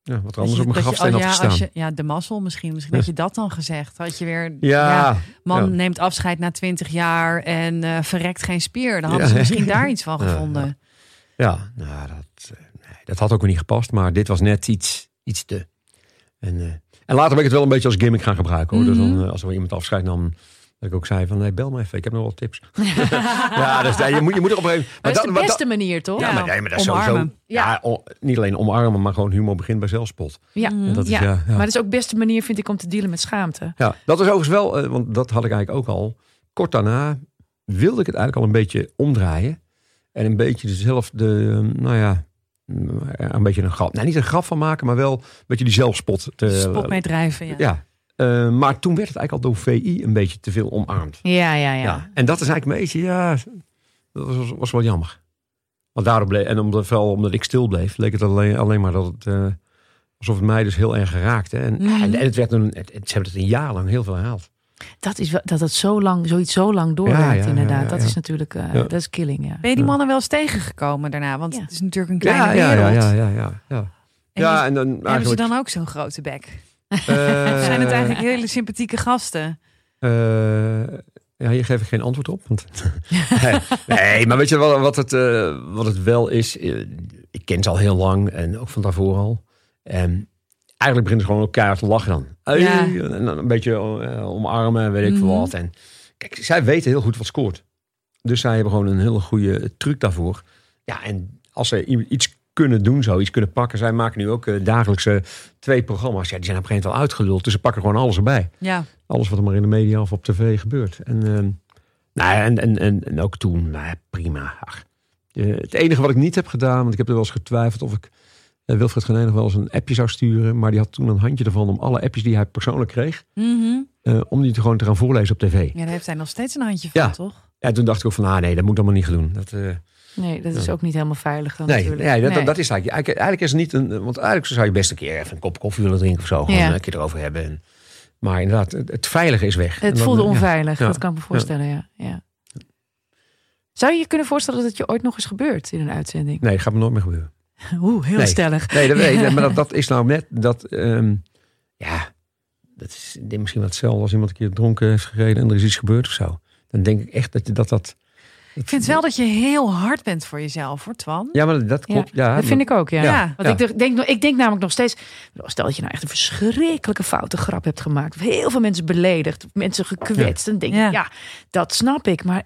Ja, wat er anders je- op mijn je- grafsteen oh, had ja, gestaan. als je, ja, de mazzel misschien. Misschien had je dat dan gezegd. Had je weer, ja, man neemt afscheid na twintig jaar en eh, verrekt geen spier. Dan hadden ze misschien [laughs] daar iets van gevonden. ja, nou, dat, nee, dat had ook weer niet gepast. Maar dit was net iets, iets te. En, en later ben ik het wel een beetje als gimmick gaan gebruiken. Hoor. Dus Mhm. dan, eh, als er iemand afscheid nam, dat ik ook zei van... Nee, bel me even, ik heb nog wel tips. [laughs] ja, dus, ja, je, moet, je moet er op een gegeven dat is de beste manier, toch? Ja, maar, nee, maar dat is omarmen. sowieso... Ja, niet alleen omarmen, maar gewoon humor begint bij zelfspot. Ja. En dat is, Ja, ja. Maar dat is ook de beste manier, vind ik, om te dealen met schaamte. Ja, dat is overigens wel, eh, want dat had ik eigenlijk ook al. Kort daarna wilde ik het eigenlijk al een beetje omdraaien. En een beetje dezelfde, nou ja, een beetje een grap. Nou, niet een grap van maken, maar wel een beetje die zelfspot. Te, Spot mee drijven, ja. Ja. Eh, maar toen werd het eigenlijk al door VI een beetje te veel omarmd. Ja, ja, ja. Ja. En dat is eigenlijk een beetje, ja, dat was, was wel jammer. Want daardoor bleef, en omdat, vooral omdat ik stil bleef, leek het alleen, alleen maar dat het, eh, alsof het mij dus heel erg geraakte. En, Mhm. en, en het werd een, het- ze hebben het een jaar lang heel veel herhaald. Dat is wel, dat het zo lang, zoiets zo lang doorwerkt, Ja, ja, inderdaad. ja, ja, Dat is natuurlijk, eh, Ja. dat is killing, ja. Ben je die mannen wel eens tegengekomen daarna? Want Ja. het is natuurlijk een kleine ja, ja, wereld. ja, ja, ja, ja. En ja, en dan Hebben ze eigenlijk, dan ook zo'n grote bek? eh, Of [laughs] zijn het eigenlijk hele sympathieke gasten? Eh, ja, hier geef ik geen antwoord op. Want [laughs] nee, nee, maar weet je wel, wat het, eh, wat het wel is? Ik ken ze al heel lang en ook van daarvoor al. En eigenlijk beginnen ze gewoon elkaar te lachen dan. Hey, Ja. En dan een beetje eh, omarmen en weet ik veel Mhm. wat. En kijk, zij weten heel goed wat scoort. Dus zij hebben gewoon een hele goede truc daarvoor. Ja, en als ze iets kunnen doen, zo iets kunnen pakken. Zij maken nu ook eh, dagelijks eh, twee programma's. Ja, die zijn op een gegeven moment al uitgeluld. Dus ze pakken gewoon alles erbij Ja. alles wat er maar in de media of op tv gebeurt. En, ehm, nou ja, en, en, en, en ook toen, nou prima. Ach, eh, het enige wat ik niet heb gedaan, want ik heb er wel eens getwijfeld of ik Wilfred Genee nog wel eens een appje zou sturen. Maar die had toen een handje ervan om alle appjes die hij persoonlijk kreeg, Mhm. eh, om die te gewoon te gaan voorlezen op tv. Ja, daar heeft hij nog steeds een handje van, Ja. toch? Ja, toen dacht ik ook van, ah nee, dat moet allemaal niet gaan doen. Dat, eh, Nee, dat is ook niet helemaal veilig dan nee, natuurlijk. nee, dat, Nee. dat is eigenlijk, eigenlijk, eigenlijk is het niet een, want eigenlijk zou je best een keer even een kop koffie willen drinken of zo. Gewoon Ja. een keer erover hebben. En, maar inderdaad, het, het veilige is weg. Het voelde eh, onveilig, Ja. dat kan ik me voorstellen, ja. ja. Zou je je kunnen voorstellen dat het je ooit nog eens gebeurt in een uitzending? Nee, dat gaat me nooit meer gebeuren. [laughs] Oeh, heel Nee. stellig. Nee, dat, nee, [laughs] maar dat, dat is nou net dat. ehm, ja, dat is misschien wat hetzelfde als iemand een keer dronken heeft gereden en er is iets gebeurd of zo. Dan denk ik echt dat je dat. dat Ik vind wel dat je heel hard bent voor jezelf, hoor, Twan. ja, maar dat klopt. Ja, dat vind ik ook, ja. Ja. Want ik denk- ik denk namelijk nog steeds... Stel dat je nou echt een verschrikkelijke foute grap hebt gemaakt. Of heel veel mensen beledigd. Of mensen gekwetst. Dan denk ik, ja. dat snap ik. Maar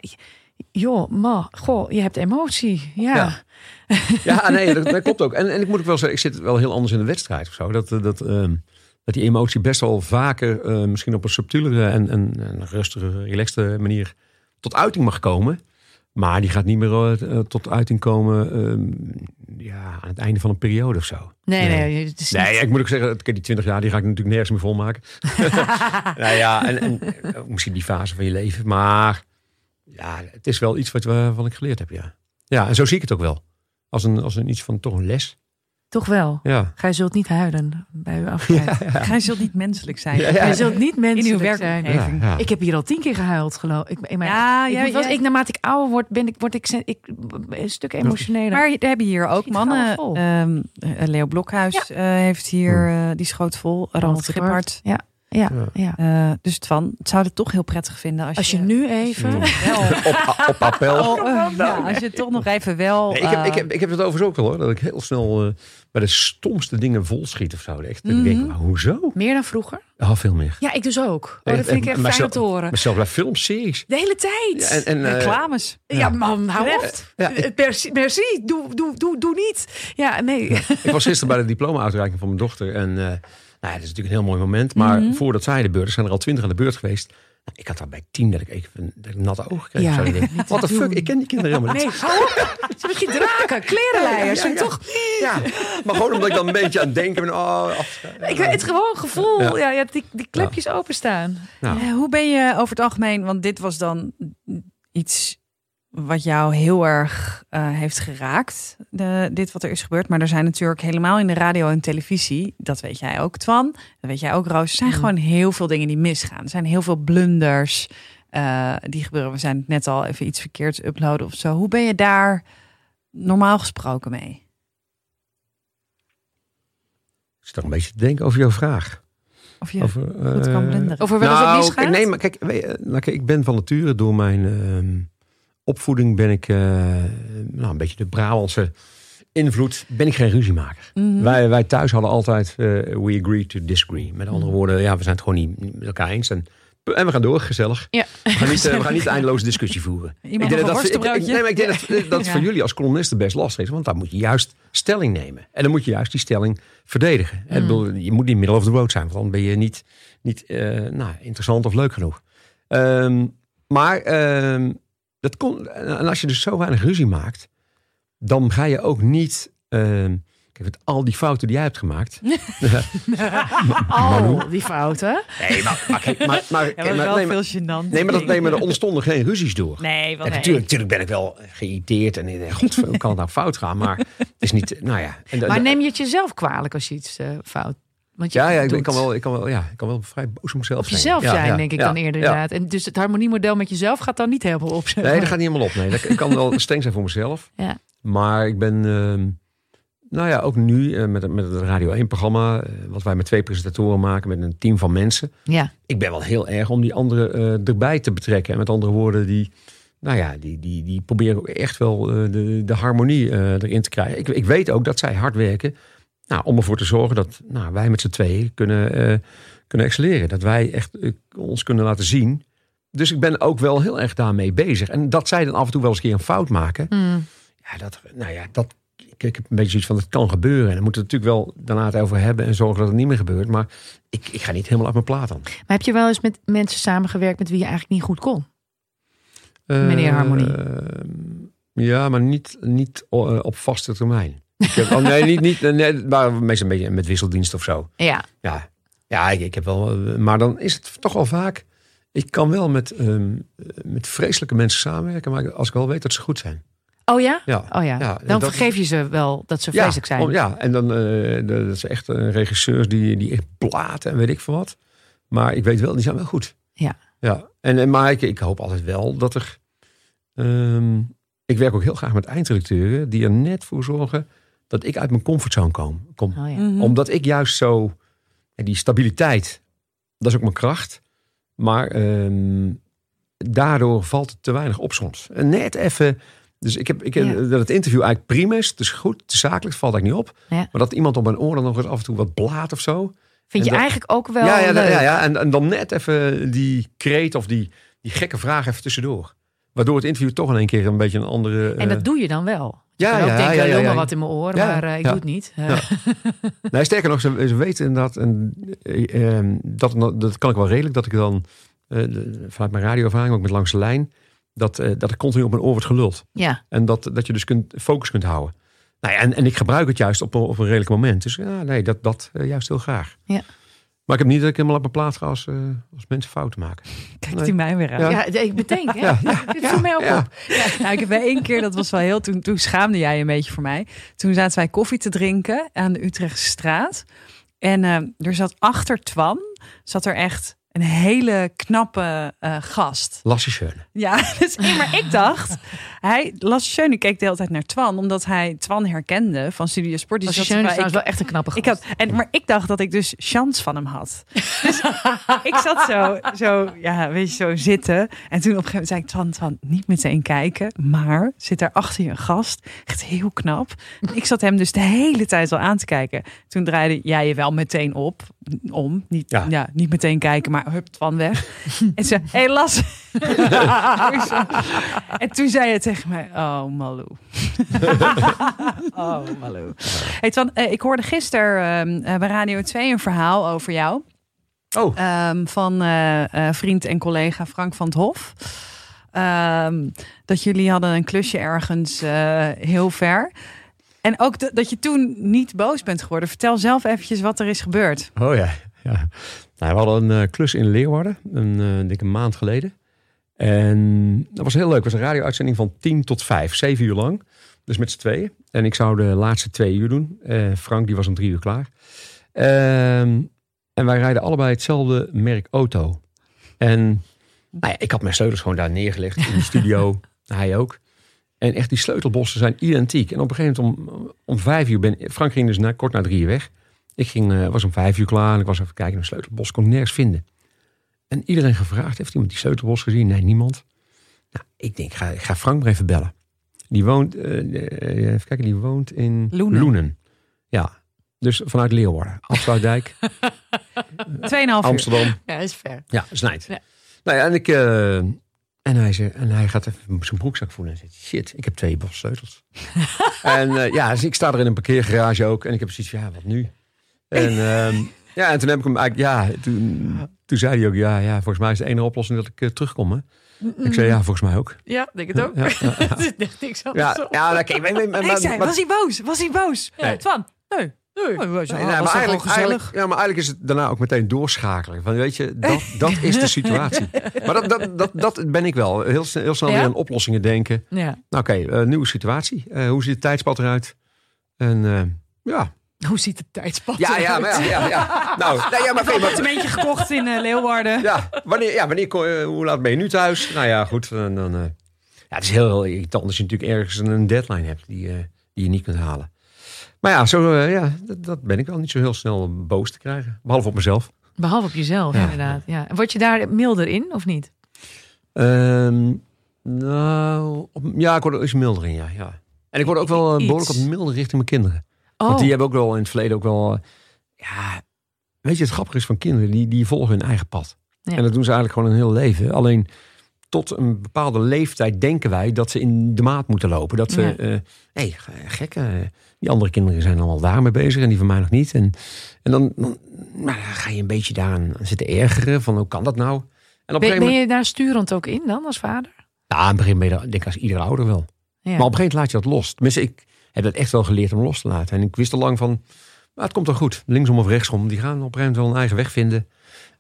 joh, ma, goh, je hebt emotie. Ja. Ja. [laughs] Ja, nee, dat, dat klopt ook. En, en ik moet ook wel zeggen, ik zit wel heel anders in de wedstrijd of zo. Dat, eh, dat, ehm, dat die emotie best wel vaker, eh, misschien op een subtielere en, en, en rustige, relaxte manier tot uiting mag komen. Maar die gaat niet meer eh, tot uiting komen ehm, ja, aan het einde van een periode of zo. Nee, nee, Nee. het is Nee, niet- ik moet ook zeggen, die 20 jaar die ga ik natuurlijk nergens meer volmaken. [laughs] [laughs] nou ja, en, en misschien die fase van je leven. Maar ja, het is wel iets wat, we- wat ik geleerd heb, ja. Ja, en zo zie ik het ook wel. Als een, als een iets van toch een les. Toch wel. Ja. Gij zult niet huilen bij uw afscheid. [laughs] Gij zult niet menselijk zijn. Ja, ja. Gij zult niet In uw menselijk zijn. werkomgeving. Ja, ja. Ik heb hier al tien keer gehuild, geloof ik. ik, maar Ja, ik, moet jij- ik naarmate ik ouder word, ben ik, word ik, ik een stuk emotioneler. Maar we hebben hier ook Schiet mannen. vol. Ehm, eh, Leo Blokhuis eh, heeft hier, eh, die schoot vol. Ronald Gippard. Ja, ja, Ja. ja. Eh, dus Twan, het zou het toch heel prettig vinden als, Als je nu even... [laughs] wel... Op, op appel. Oh, eh, ja, als je toch nog even wel... Nee, ik, heb, ik, eh, heb, ik heb het overigens ook wel hoor. Dat ik heel snel eh, bij de stomste dingen volschiet of zo. Echt, denk, Mhm. maar hoezo? Meer dan vroeger? Ja, veel meer. Ja, ik dus ook. Oh, dat vind ik echt fijn te horen. Maar zelfs bij filmseries. De hele tijd. Ja, en, en, eh, reclames. Ja, man, hou op. Ja, Eh, Merci, merci. Doe, doe, doe, doe niet. Ja, nee. Ik was gisteren bij de diploma-uitreiking van mijn dochter. En eh, nou ja, dat is natuurlijk een heel mooi moment. Maar Mhm. voordat zij de beurt, zijn er al twintig aan de beurt geweest. Nou, ik had daar bij tien dat ik even dat ik natte ogen kreeg. Ja, [laughs] What the fuck, ik ken die kinderen helemaal niet. Nee, hou op. Ze hebben geen draken, klerenleiers. Ja, ja, En ja. toch, Ja, maar gewoon omdat ik dan een beetje aan het denken ben. Oh, ik, het gewoon gevoel. Ja. Ja. Die, die klepjes openstaan. Nou. Eh, hoe ben je over het algemeen, want dit was dan iets wat jou heel erg eh, heeft geraakt, de, dit wat er is gebeurd. Maar er zijn natuurlijk helemaal in de radio en televisie, dat weet jij ook Twan, dat weet jij ook Roos, er zijn Mm. gewoon heel veel dingen die misgaan. Er zijn heel veel blunders eh, die gebeuren. We zijn net al even iets verkeerds uploaden of zo. Hoe ben je daar normaal gesproken mee? Ik toch een beetje te denken over jouw vraag. Of je Over, goed kan eh, blunderen? Over wel eens nou, misgaat? nee, maar kijk, nou, kijk, ik ben van nature door mijn ehm, opvoeding ben ik eh, nou, een beetje de Brabantse invloed. Ben ik geen ruziemaker. Mhm. Wij, wij thuis hadden altijd eh, we agree to disagree. Met andere Mhm. woorden, ja, we zijn het gewoon niet met elkaar eens. En, en we gaan door, gezellig. Ja. We gaan niet, eh, we gaan niet [laughs] eindeloos discussie voeren. Iemand Ik denk dat, ik, ik, worstenbroodje? nee, maar ik denk dat, dat het [laughs] Ja. voor jullie als columnisten best lastig is. Want daar moet je juist stelling nemen. En dan moet je juist die stelling verdedigen. En ik bedoel, je moet niet middle of the road zijn. Want dan ben je niet, niet nou, interessant of leuk genoeg. Ehm, maar ehm, dat kon, en als je dus zo weinig ruzie maakt. Dan ga je ook niet... ehm, kijk, met al die fouten die jij hebt gemaakt. [laughs] Al die fouten. Nee, maar, maar, [laughs] maar, maar, Ja, maar wel nee, maar, veel gênant. nee, maar, dat, nee, maar er ontstonden geen ruzies door. Nee, wel Ja, nee. natuurlijk, natuurlijk ben ik wel geïrriteerd en denk, god, hoe kan het nou fout gaan? Maar het is niet, nou ja. En Maar neem je het jezelf kwalijk als je iets eh, fout... Want je ja, ja ik, kan wel, ik kan wel, ja, ik kan wel vrij boos op mezelf Op zijn. jezelf zijn, ja, denk ik dan eerder inderdaad. En dus het harmoniemodel met jezelf gaat dan niet helemaal op. zeg Nee, dat gaat niet helemaal op. Nee, Dat- ik kan wel [laughs] streng zijn voor mezelf. Ja. Maar ik ben, ehm, nou ja, ook nu eh, met, het- met het Radio 1-programma, eh, wat wij met twee presentatoren maken, met een team van mensen. Ja. Ik ben wel heel erg om die anderen eh, erbij te betrekken. En met andere woorden, die, nou ja, die, die, die proberen ook echt wel de, de harmonie erin te krijgen. Ik, ik weet ook dat zij hard werken nou, om ervoor te zorgen dat nou, wij met z'n tweeën kunnen, eh, kunnen excelleren. Dat wij echt eh, ons kunnen laten zien. Dus ik ben ook wel heel erg daarmee bezig. En dat zij dan af en toe wel eens een keer een fout maken. Hmm. Ja, dat, nou ja, dat, ik, ik heb een beetje zoiets van, dat kan gebeuren. En dan moeten we het natuurlijk wel daarna het over hebben en zorgen dat het niet meer gebeurt. Maar ik, ik ga niet helemaal uit mijn plaat dan. Maar heb je wel eens met mensen samengewerkt met wie je eigenlijk niet goed kon? Meneer Harmonie. Eh, ja, maar niet, niet eh, op vaste termijn. Ik heb, oh, nee, niet, niet, nee, maar meestal een beetje met wisseldienst of zo. Ja. Ja, ja ik, ik heb wel. Maar dan is het toch wel vaak. Ik kan wel met, ehm, met vreselijke mensen samenwerken, maar als ik wel weet dat ze goed zijn. Oh ja? Ja, Oh ja. Ja, Dan dat- vergeef je ze wel dat ze vreselijk zijn. om- ja, en dan de- dat ze echt eh, regisseurs die, die echt platen en weet ik veel wat. Maar ik weet wel, die zijn wel goed. Ja. ja. En, en maar ik, ik hoop altijd wel dat er. ehm, ik werk ook heel graag met eindredacteuren die er net voor zorgen dat ik uit mijn comfortzone kom. kom. Oh ja. Mhm. Omdat ik juist zo. en Die stabiliteit, dat is ook mijn kracht. Maar ehm, daardoor valt het te weinig op soms. En net even. Dus ik heb, ik heb Ja. dat het interview eigenlijk prima is. Het is goed, het is zakelijk, het valt eigenlijk niet op. Ja. Maar dat iemand op mijn oor dan nog eens af en toe wat blaat of zo. Vind je dat- eigenlijk ook wel ja, ja, leuk? ja, ja. En, en dan net even die kreet of die, die gekke vraag even tussendoor. Waardoor het interview toch in één keer een beetje een andere. En eh, dat doe je dan wel. Ja, kan ook ja, denken, ja, ja, ja. maar wat in mijn Ja, maar eh, ik ja. doe het niet. Eh, Ja. [laughs] Nee, sterker nog, ze, ze weten inderdaad, en eh, eh, dat, dat kan ik wel redelijk, dat ik dan eh, vanuit mijn radioervaring, ook met langs de lijn, dat, eh, dat ik continu op mijn oor wordt geluld. ja. En dat, dat je dus kunt, focus kunt houden. Nou ja, en, en ik gebruik het juist op, een- op een redelijk moment. Dus ja, nee, dat, dat eh, juist heel graag. Ja. Maar ik heb niet dat ik helemaal op mijn plaat ga als, eh, als mensen fouten maken. Kijkt Nee. hij mij weer aan. Ja. Ja, ik bedenk, hè? Ja, Dit viel mij ook ja. op. Nou, ik heb wel één keer, dat was wel heel, toen, toen schaamde jij een beetje voor mij. Toen zaten wij koffie te drinken aan de Utrechtse straat. En eh, er zat achter Twan, zat er echt een hele knappe eh, gast. Lassie Schöne. Ja, [laughs] dus, maar ik dacht, hij, Lasse Schöne keek de hele tijd naar Twan, omdat hij Twan herkende van Studio Sport. Die Als zat Schöne is wel echt een knappe ik gast. had, en, maar ik dacht dat ik dus chance van hem had. Dus [laughs] ik zat zo, zo, ja, weet je, zo zitten. En toen op een gegeven moment zei ik, Twan, Twan, niet meteen kijken. Maar zit daar achter je een gast. Echt heel knap. Ik zat hem dus de hele tijd al aan te kijken. Toen draaide jij je wel meteen op, om. Niet, ja. Ja. niet meteen kijken, maar hup, Twan weg. en ze, hé, Las. en toen zei je tegen mij, oh, Malou. [laughs] oh, Malou. Hey, Twan, eh, ik hoorde gisteren ehm, eh, bij Radio 2 een verhaal over jou. Oh, Ehm, van eh, vriend en collega Frank van het Hof. Ehm, dat jullie hadden een klusje ergens heel ver. En ook dat- dat je toen niet boos bent geworden. Vertel zelf eventjes wat er is gebeurd. oh ja. ja. Nou, we hadden een klus in Leeuwarden, een dikke maand geleden. En dat was heel leuk. Het was een radio-uitzending van 10 tot 5, zeven uur lang. Dus met z'n tweeën. En ik zou de laatste twee uur doen. Eh, Frank, die was om drie uur klaar. Ehm, en wij rijden allebei hetzelfde merk auto. En nou ja, ik had mijn sleutels gewoon daar neergelegd in de studio. [laughs] Hij ook. En echt, die sleutelbossen zijn identiek. En op een gegeven moment om, om vijf uur ben Frank ging dus na, kort na drie uur weg. Ik ging, eh, was om vijf uur klaar en ik was even kijken naar de sleutelbos. Kon ik nergens vinden. En iedereen gevraagd, heeft iemand die sleutelbos gezien? Nee, niemand. Nou, ik denk, ga, ik ga Frank maar even bellen. Die woont, eh, even kijken, die woont in Loenen. Ja, dus vanuit Leeuwarden. Afsluitdijk, [laughs] Tweeënhalf uur. Amsterdam. Ja, is fair. Ja, snijdt. Ja. Nou ja, en ik... eh, en hij, zei, en hij gaat even zijn broekzak voelen en zegt... Shit, ik heb twee bos sleutels. [laughs] en ja, dus ik sta er in een parkeergarage ook. En ik heb zoiets van, ja, wat nu? En, [laughs] ehm, ja, en toen heb ik hem eigenlijk... Ja, toen, toen zei hij ook... Ja, ja, volgens mij is de enige oplossing dat ik eh, terugkom. Hè? Ik zei, ja, volgens mij ook. Ja, denk het ook. Ja, ja, [laughs] echt niks anders Ja, op. maar, ik zei, was hij boos? Was hij boos? Nee. Twan, nee. Nee. Was, Nee, was maar, eigenlijk, ja, maar eigenlijk is het daarna ook meteen doorschakelen. Van, weet je, dat, [laughs] dat is de situatie. Maar dat, dat, dat, dat ben ik wel. Heel, snel- heel snel weer aan oplossingen denken. Ja. Nou, oké, eh, nieuwe situatie. Eh, hoe ziet het tijdspad eruit? En ja. [laughs] Hoe ziet het tijdspad Ja, ja, maar ja, ja, ja. Nou, nee, ja, maar, maar appartementje gekocht in eh, Leeuwarden. ja, wanneer, ja, wanneer, kom je- hoe laat ben je nu thuis? Nou ja, goed. Dan, dan, eh, ja, het is heel, heel irritant als je natuurlijk ergens een deadline hebt die, eh, die je niet kunt halen. Maar ja, zo, eh, ja dat, dat ben ik wel niet zo heel snel boos te krijgen. Behalve op mezelf. Behalve op jezelf, Ja. inderdaad. Ja. Word je daar milder in of niet? Ehm, nou, op- ja, ik word er iets milder in, ja, ja. En ik word ook wel eh, Iets. behoorlijk wat milder richting mijn kinderen. Oh, Want die hebben ook wel in het verleden ook wel... eh, ja, weet je, het grappige is van kinderen, die, die volgen hun eigen pad. Ja. En dat doen ze eigenlijk gewoon een heel leven. Alleen tot een bepaalde leeftijd denken wij dat ze in de maat moeten lopen. Dat ze, Ja. eh hey, gek, die andere kinderen zijn allemaal daarmee bezig en die van mij nog niet. En, en dan, dan, nou, dan ga je een beetje daaraan zitten ergeren van hoe kan dat nou? En op ben, ben je daar sturend ook in dan als vader? ja, aan het begin ben je denk ik als iedere ouder wel. Ja. Maar op een gegeven moment laat je dat los. Tenminste, ik heb dat echt wel geleerd om los te laten. En ik wist al lang van, maar het komt wel goed. Linksom of rechtsom. Die gaan op een gegeven moment wel een eigen weg vinden.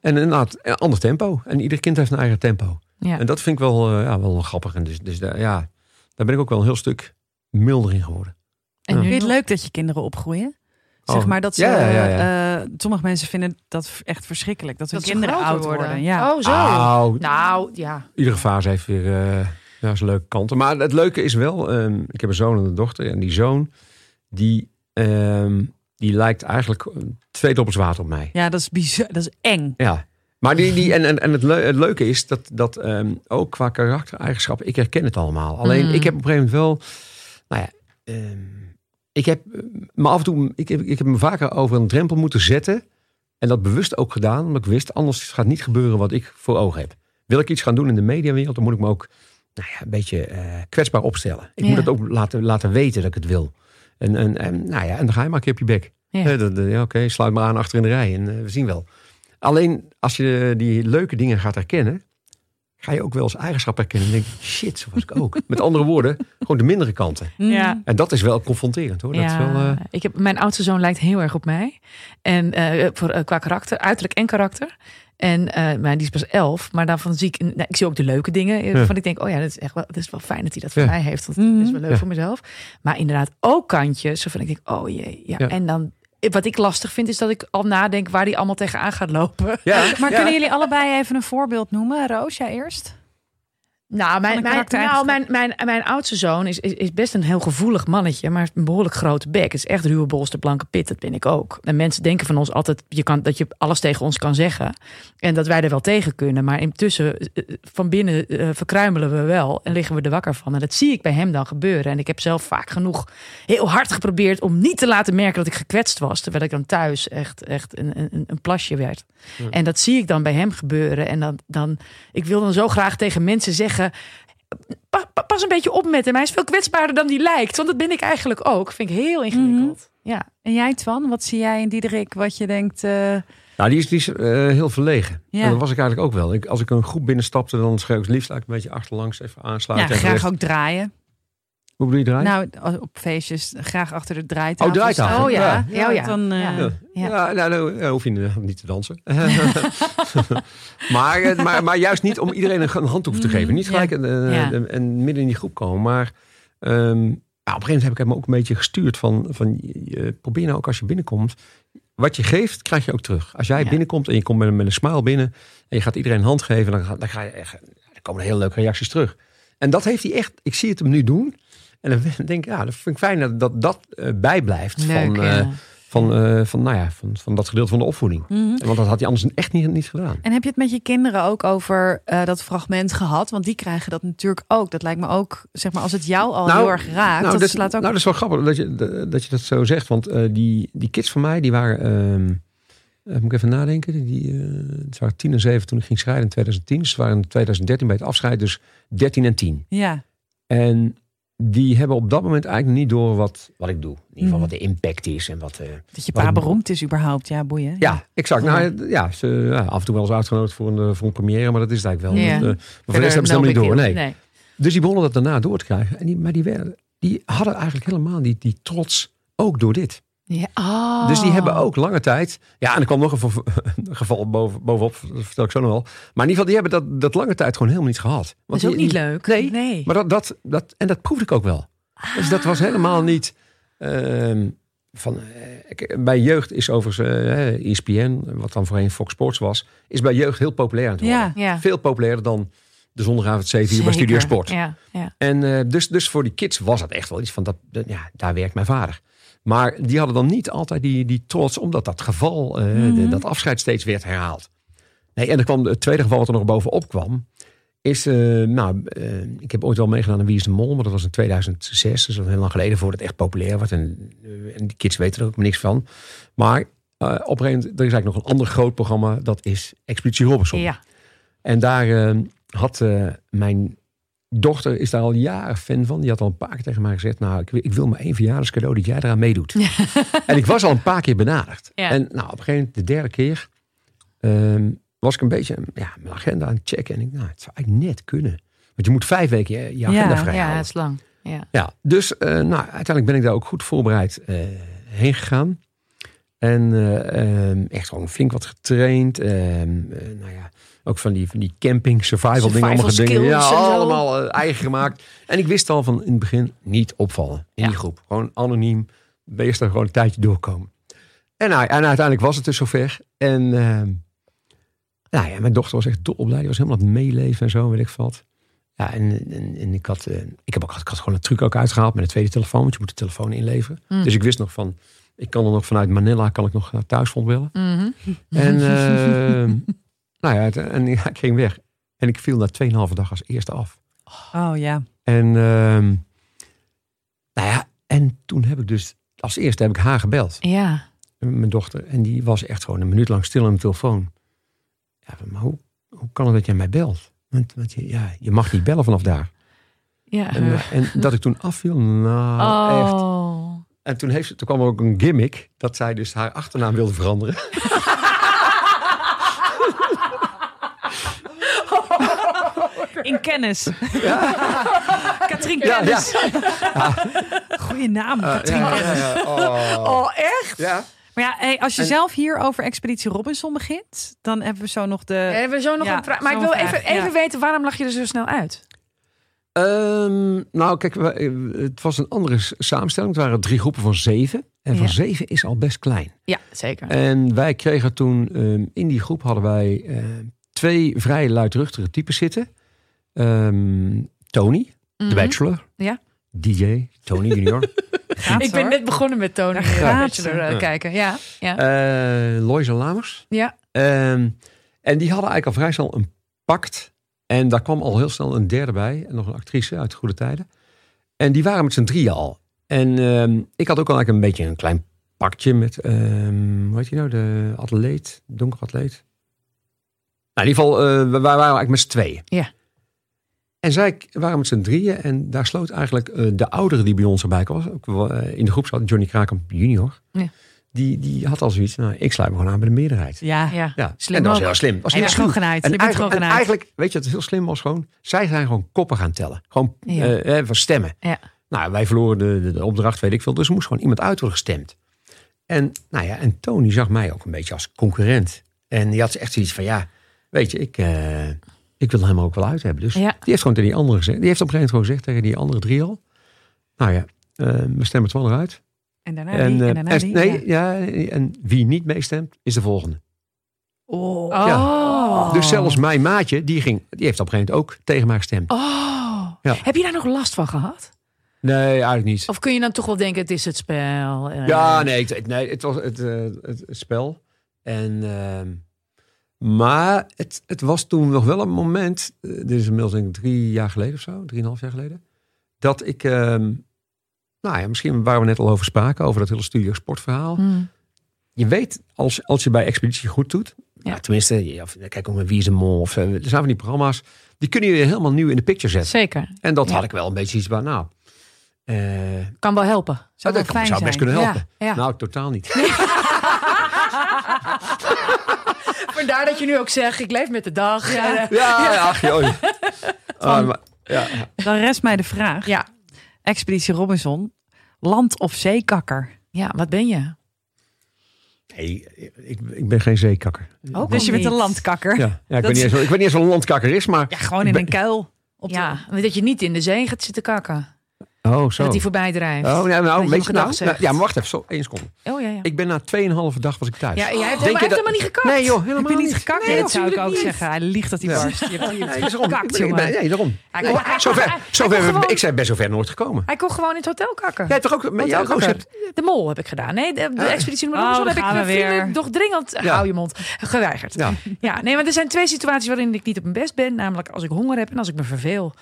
En inderdaad, een ander tempo. En ieder kind heeft een eigen tempo. ja. En dat vind ik wel, eh, ja, wel grappig. En dus, dus daar, ja, daar ben ik ook wel een heel stuk milder in geworden. En Ja. nu Vind je het leuk dat je kinderen opgroeien? Oh, Zeg maar dat ze, ja, ja, ja, eh, sommige mensen vinden dat echt verschrikkelijk. Dat hun dat kinderen groter oud worden. Ja. Oh, zo. Nou, Nou, ja. iedere fase heeft weer eh, ja, zijn leuke kanten. Maar het leuke is wel, ehm, ik heb een zoon en een dochter. En die zoon, die, ehm, die lijkt eigenlijk eh, twee druppels water op mij. ja, dat is bizar. Dat is eng. Ja. Maar die, die, en, en, en het, leu- het leuke is dat, dat ehm, ook qua karaktereigenschappen, ik herken het allemaal. Alleen Mm. ik heb op een gegeven moment wel, nou ja, ik heb eh, me af en toe, ik heb, ik heb me vaker over een drempel moeten zetten. En dat bewust ook gedaan, omdat ik wist, anders gaat niet gebeuren wat ik voor ogen heb. Wil ik iets gaan doen in de mediawereld, dan moet ik me ook nou ja, een beetje eh, kwetsbaar opstellen. Ik Ja. moet het ook laten, laten weten dat ik het wil. En, en, en, nou ja, en dan ga je maar een keer op je bek. Ja. Eh, ja, Oké, sluit maar aan achter in de rij en eh, we zien wel. Alleen als je die leuke dingen gaat herkennen, ga je ook wel als eigenschap herkennen. En denk je, shit, zo was ik ook. Met andere woorden, gewoon de mindere kanten. Ja. En dat is wel confronterend hoor. Dat is wel, eh, ik heb, mijn oudste zoon lijkt heel erg op mij. En eh, voor, eh, qua karakter, uiterlijk en karakter. En eh, maar die is pas elf, maar daarvan zie ik, nou, ik zie ook de leuke dingen. eh, Ja. Waarvan ik denk, oh ja, dat is echt wel, dat is wel fijn dat hij dat voor Ja. mij heeft. Want Mhm. dat is wel leuk Ja. voor mezelf. Maar inderdaad ook kantjes waarvan ik denk, oh jee. Ja. Ja. En dan, wat ik lastig vind, is dat ik al nadenk waar die allemaal tegenaan gaat lopen. ja, [laughs] Maar ja. kunnen jullie allebei even een voorbeeld noemen? Roos, jij eerst? Nou, mijn, mijn, nou mijn, mijn, mijn oudste zoon is, is, is best een heel gevoelig mannetje, maar een behoorlijk grote bek. Het is echt ruwe bolste blanke pit, dat ben ik ook. En mensen denken van ons altijd je kan, dat je alles tegen ons kan zeggen. En dat wij er wel tegen kunnen. Maar intussen, eh, van binnen eh, verkruimelen we wel en liggen we er wakker van. En dat zie ik bij hem dan gebeuren. En ik heb zelf vaak genoeg heel hard geprobeerd om niet te laten merken dat ik gekwetst was. Terwijl ik dan thuis echt, echt een, een, een plasje werd. En dat zie ik dan bij hem gebeuren. En dan, dan, ik wil dan zo graag tegen mensen zeggen. Pa- pa- pas een beetje op met hem. Hij is veel kwetsbaarder dan die lijkt. Want dat ben ik eigenlijk ook. Vind ik heel ingewikkeld. Ja. En jij, Twan, wat zie jij in Diederik wat je denkt... eh, Nou, die is, die is eh, heel verlegen. Ja. En dat was ik eigenlijk ook wel. Ik, als ik een groep binnenstapte, dan schreef ik het liefst eigenlijk een beetje achterlangs even ja, aansluiten. en graag rest- ook draaien? Hoe bedoel je draaien? Nou, op feestjes graag achter de draaitafel. Oh, draaitafel. Oh ja. Ja. Ja. Dan, eh, Ja. Ja, Ja. ja. nou, nou, eh, hoef je niet te dansen. [laughs] maar, eh, maar, maar juist niet om iedereen een, een hand te hoeven te geven. Niet gelijk en, Ja. en- en midden in die groep komen. Maar ehm, ja, op een gegeven moment heb ik hem ook een beetje gestuurd van, van je- probeer nou ook als je binnenkomt. Wat je geeft, krijg je ook terug. Als jij Ja. binnenkomt en je komt met, een- met een smile binnen en je gaat iedereen een hand geven, dan, ga- dan, ga je echt, dan komen er hele leuke reacties terug. En dat heeft hij echt, ik zie het hem nu doen. En dan [laughs] denk ik, ja, dat vind ik fijn dat dat, dat eh, bijblijft Leuk, van, ja. eh, van, eh, van, nou ja, van, van dat gedeelte van de opvoeding. mhm. Want dat had hij anders echt niet, niet gedaan. En heb je het met je kinderen ook over dat fragment gehad? Want die krijgen dat natuurlijk ook. Dat lijkt me ook, zeg maar, als het jou al Nou, heel erg raakt. nou, dat dat, slaat ook... nou, dat is wel grappig dat je dat, je dat zo zegt. Want die, die kids van mij, die waren... eh, moet ik even nadenken. Die, het waren 10 en 7 toen ik ging scheiden in 2010. Dus ze waren in 2013 bij het afscheid. Dus 13 en 10. ja. En die hebben op dat moment eigenlijk niet door wat, wat ik doe. In ieder geval Mhm. wat de impact is. En wat, eh, Dat je Wat pa een- beroemd is überhaupt. Ja, boeien. ja, exact. Nou, ja, ze, ja, af en toe wel eens uitgenodigd voor een, eh, voor een première. Maar dat is het eigenlijk wel. Ja. Want, eh, maar voor de rest hebben ze helemaal niet door. Nee. nee. Dus die begonnen dat daarna door te krijgen. En die, maar die, werden, die hadden eigenlijk helemaal die, die trots ook door dit. Ja. Oh. Dus die hebben ook lange tijd. Ja, en er kwam nog een, [laughs] geval boven, bovenop, dat vertel ik zo nog wel. Maar in ieder geval, die hebben dat, dat lange tijd gewoon helemaal niet gehad. Dat Want is ook niet leuk. Nee, nee. Maar dat, dat, dat, en dat proefde ik ook wel. Dus dat was helemaal niet. ehm, van, eh, bij jeugd is overigens eh, ESPN, wat dan voorheen Fox Sports was, is bij jeugd heel populair aan het worden. Ja. ja. Veel populairder dan de zondagavond 7 uur bij Studio. Sport. Ja, ja. En eh, dus, dus voor die kids was dat echt wel iets van, dat, dat- ja, daar werkt mijn vader. Maar die hadden dan niet altijd die, die trots, omdat dat geval, eh, Mhm. de- dat afscheid steeds werd herhaald. Nee, en dan kwam het tweede geval wat er nog bovenop kwam. Is, eh, nou, eh, ik heb ooit wel meegedaan aan Wie is de Mol, maar dat was in 2006. Dus dat is heel lang geleden voordat het echt populair werd. En, en die kids weten er ook niks van. Maar op een gegeven moment, er is eigenlijk nog een ander groot programma. Dat is Expeditie Robinson. Ja. En daar had mijn dochter, is daar al jaren fan van. Die had al een paar keer tegen mij gezegd. Nou, ik, wil- ik wil maar één verjaardagscadeau dat jij eraan meedoet. [laughs] en ik was al een paar keer benaderd. Ja. En nou, op een gegeven moment, de derde keer, ehm, was ik een beetje ja, mijn agenda aan het checken. En ik, nou, het zou eigenlijk net kunnen. Want je moet vijf weken je je agenda Ja, vrij ja, is lang. Ja. Ja, dus eh, nou, uiteindelijk ben ik daar ook goed voorbereid eh, heen gegaan. En eh, ehm, echt gewoon flink wat getraind. Ehm, eh, nou ja, ook van die, van die camping survival, dingen. Allemaal dingen. Ja, allemaal eh, eigen gemaakt. En ik wist al van in het begin niet opvallen in Ja. die groep. Gewoon anoniem. Wees er gewoon een tijdje doorkomen. En, nou, en uiteindelijk was het dus zover. En ehm, nou ja, mijn dochter was echt dolblij. Die was helemaal aan het meeleven en zo, weet ik wat. Ja, en, en, en ik, had, ik, heb ook, ik had gewoon een truc ook uitgehaald met een tweede telefoon. Want je moet de telefoon inleveren. Hmm. Dus ik wist nog van, ik kan er nog vanuit Manila kan ik nog naar thuisfront bellen. Mhm. En, ehm, [laughs] nou ja, en ja, [laughs] ik ging weg. En ik viel na 2,5 dag als eerste af. Oh ja. En, ehm, nou ja, en toen heb ik dus, als eerste heb ik haar gebeld. ja. Mijn dochter. En die was echt gewoon een minuut lang stil aan de telefoon. Ja, maar hoe, hoe kan het dat jij mij belt? Want, want je, ja, je mag niet bellen vanaf daar. Ja. En, eh, en dat ik toen afviel, nou echt. En toen, heeft ze, toen kwam er ook een gimmick dat zij dus haar achternaam wilde veranderen. [laughs] In kennis. Katrien Ja, Kennis. Goeie naam, Katrien ja, Kennis. ja, ja. Oh. oh, echt? Ja. Maar ja, hey, als je En- zelf hier over Expeditie Robinson begint, dan hebben we zo nog de... We hebben zo nog Ja, een vraag. Maar ik wil even, even ja. weten, waarom lag je er zo snel uit? Ehm, nou, kijk, eh, het was een andere samenstelling. Het waren drie groepen van zeven. En van Ja. zeven is al best klein. Ja, zeker. En wij kregen toen, ehm, in die groep hadden wij eh, twee vrij luidruchtige types zitten. Ehm, Tony, Mhm. de bachelor. Ja. DJ, Tony junior. [laughs] Gaat Ik ben hoor. net begonnen met Tony Daar eh, gaat Bachelor eh, Ja. kijken. Ja, ja. Eh Loisa Lamers. ja. Ehm, en die hadden eigenlijk al vrij snel een pact. En daar kwam al heel snel een derde bij. En nog een actrice uit de goede tijden. En die waren met z'n drieën al. En ehm, ik had ook al eigenlijk een beetje een klein pakje met, ehm hoe heet die nou, de atleet, donker atleet. Nou, in ieder geval, eh, we wij waren eigenlijk met z'n tweeën. Ja. En zij waren met z'n drieën en daar sloot eigenlijk eh, de oudere die bij ons erbij was. Ook, eh, in de groep zat Johnny Krakamp junior. Ja. Die, die had al zoiets, nou, ik sluit me gewoon aan bij de meerderheid. Ja, ja. Ja, Slim en dat was heel slim. Was heel slim. gewoon genaaid. En Je eigenlijk, gewoon en eigenlijk, weet je wat heel slim was gewoon? Zij zijn gewoon koppen gaan tellen. Gewoon Ja. eh, eh, van stemmen. Ja. Nou, wij verloren de, de, de opdracht, weet ik veel. Dus er moest gewoon iemand uit worden gestemd. En, nou ja, en Tony zag mij ook een beetje als concurrent. En die had echt zoiets van, ja, weet je, ik, eh, ik wil hem ook wel uit hebben. Dus Ja. die heeft gewoon tegen die anderen gezegd. Die heeft op een gegeven moment gewoon gezegd tegen die andere drie al. Nou ja, eh, we stemmen het wel eruit. En daarna en, die, en eh, daarna en- die. nee, ja. ja. en wie niet meestemt, is de volgende. Oh. Oh. Dus zelfs mijn maatje, die, ging, die heeft op een gegeven moment ook tegen mij gestemd. Oh. Ja. Heb je daar nog last van gehad? Nee, eigenlijk niet. Of kun je dan toch wel denken, het is het spel? eh, Ja, nee, het, nee, het was het, eh, het, spel. En, ehm, maar het, het was toen nog wel een moment, dit is inmiddels denk ik drie jaar geleden of zo, drieënhalf jaar geleden, dat ik, ehm, nou ja, misschien waar we net al over spraken, over dat hele studio sportverhaal. Je weet, als, als je bij Expeditie goed doet, Ja. nou, tenminste, of, kijk ook met Wie is de Mol, of eh, er zijn van die programma's, die kunnen je helemaal nieuw in de picture zetten. Zeker. En dat Ja. had ik wel een beetje iets van, nou, eh, Kan wel helpen. Zou dat wel kan- fijn zou zijn. best kunnen helpen. Ja, ja. Nou, totaal niet. [laughs] [laughs] Vandaar dat je nu ook zegt, ik leef met de dag. Ja. Ja. Ja, ach joh. Ah, maar- ja. Dan rest mij de vraag. ja. Expeditie Robinson, land of zeekakker? Ja, wat ben je? Nee, ik, ik ben geen zeekakker. Ook Dus je bent een landkakker? Ja, ja, ik, weet niet eens, ik weet niet eens wat een landkakker is, maar Ja, gewoon in ben- een kuil. Op de- Ja, dat je niet in de zee gaat zitten kakken. Oh, zo. Dat die voorbij drijft. Oh, Dat nou, weet je nou, nou, Ja, maar wacht even, zo, één seconde. Oh ja, ja. Ik ben na 2,5 dag was ik thuis. Ja, jij hebt Denk helemaal, je hij heeft dat- helemaal niet gekakt. Nee joh, helemaal Heb je niet gekakt? Nee, Nee, dat zou ik ook niet. zeggen. Hij liegt dat hij Ja. barst. Je hebt hier Nee, daarom. gekakt, Ik ben- jongen. Nee, daarom. Hij kon, hij, Zover, hij- zover, hij kon gewoon, ik zei ben zover nooit gekomen. hij kon gewoon in het hotel kakken. Jij toch ook met jouw Hotel concept? De mol heb ik gedaan. Nee, de, de expeditie nummer Oh, daar heb ik gaan mijn we vrienden weer. toch dringend, Ja. hou je mond, geweigerd. Ja. Ja, nee, maar er zijn twee situaties waarin ik niet op mijn best ben. Namelijk als ik honger heb en als ik me verveel.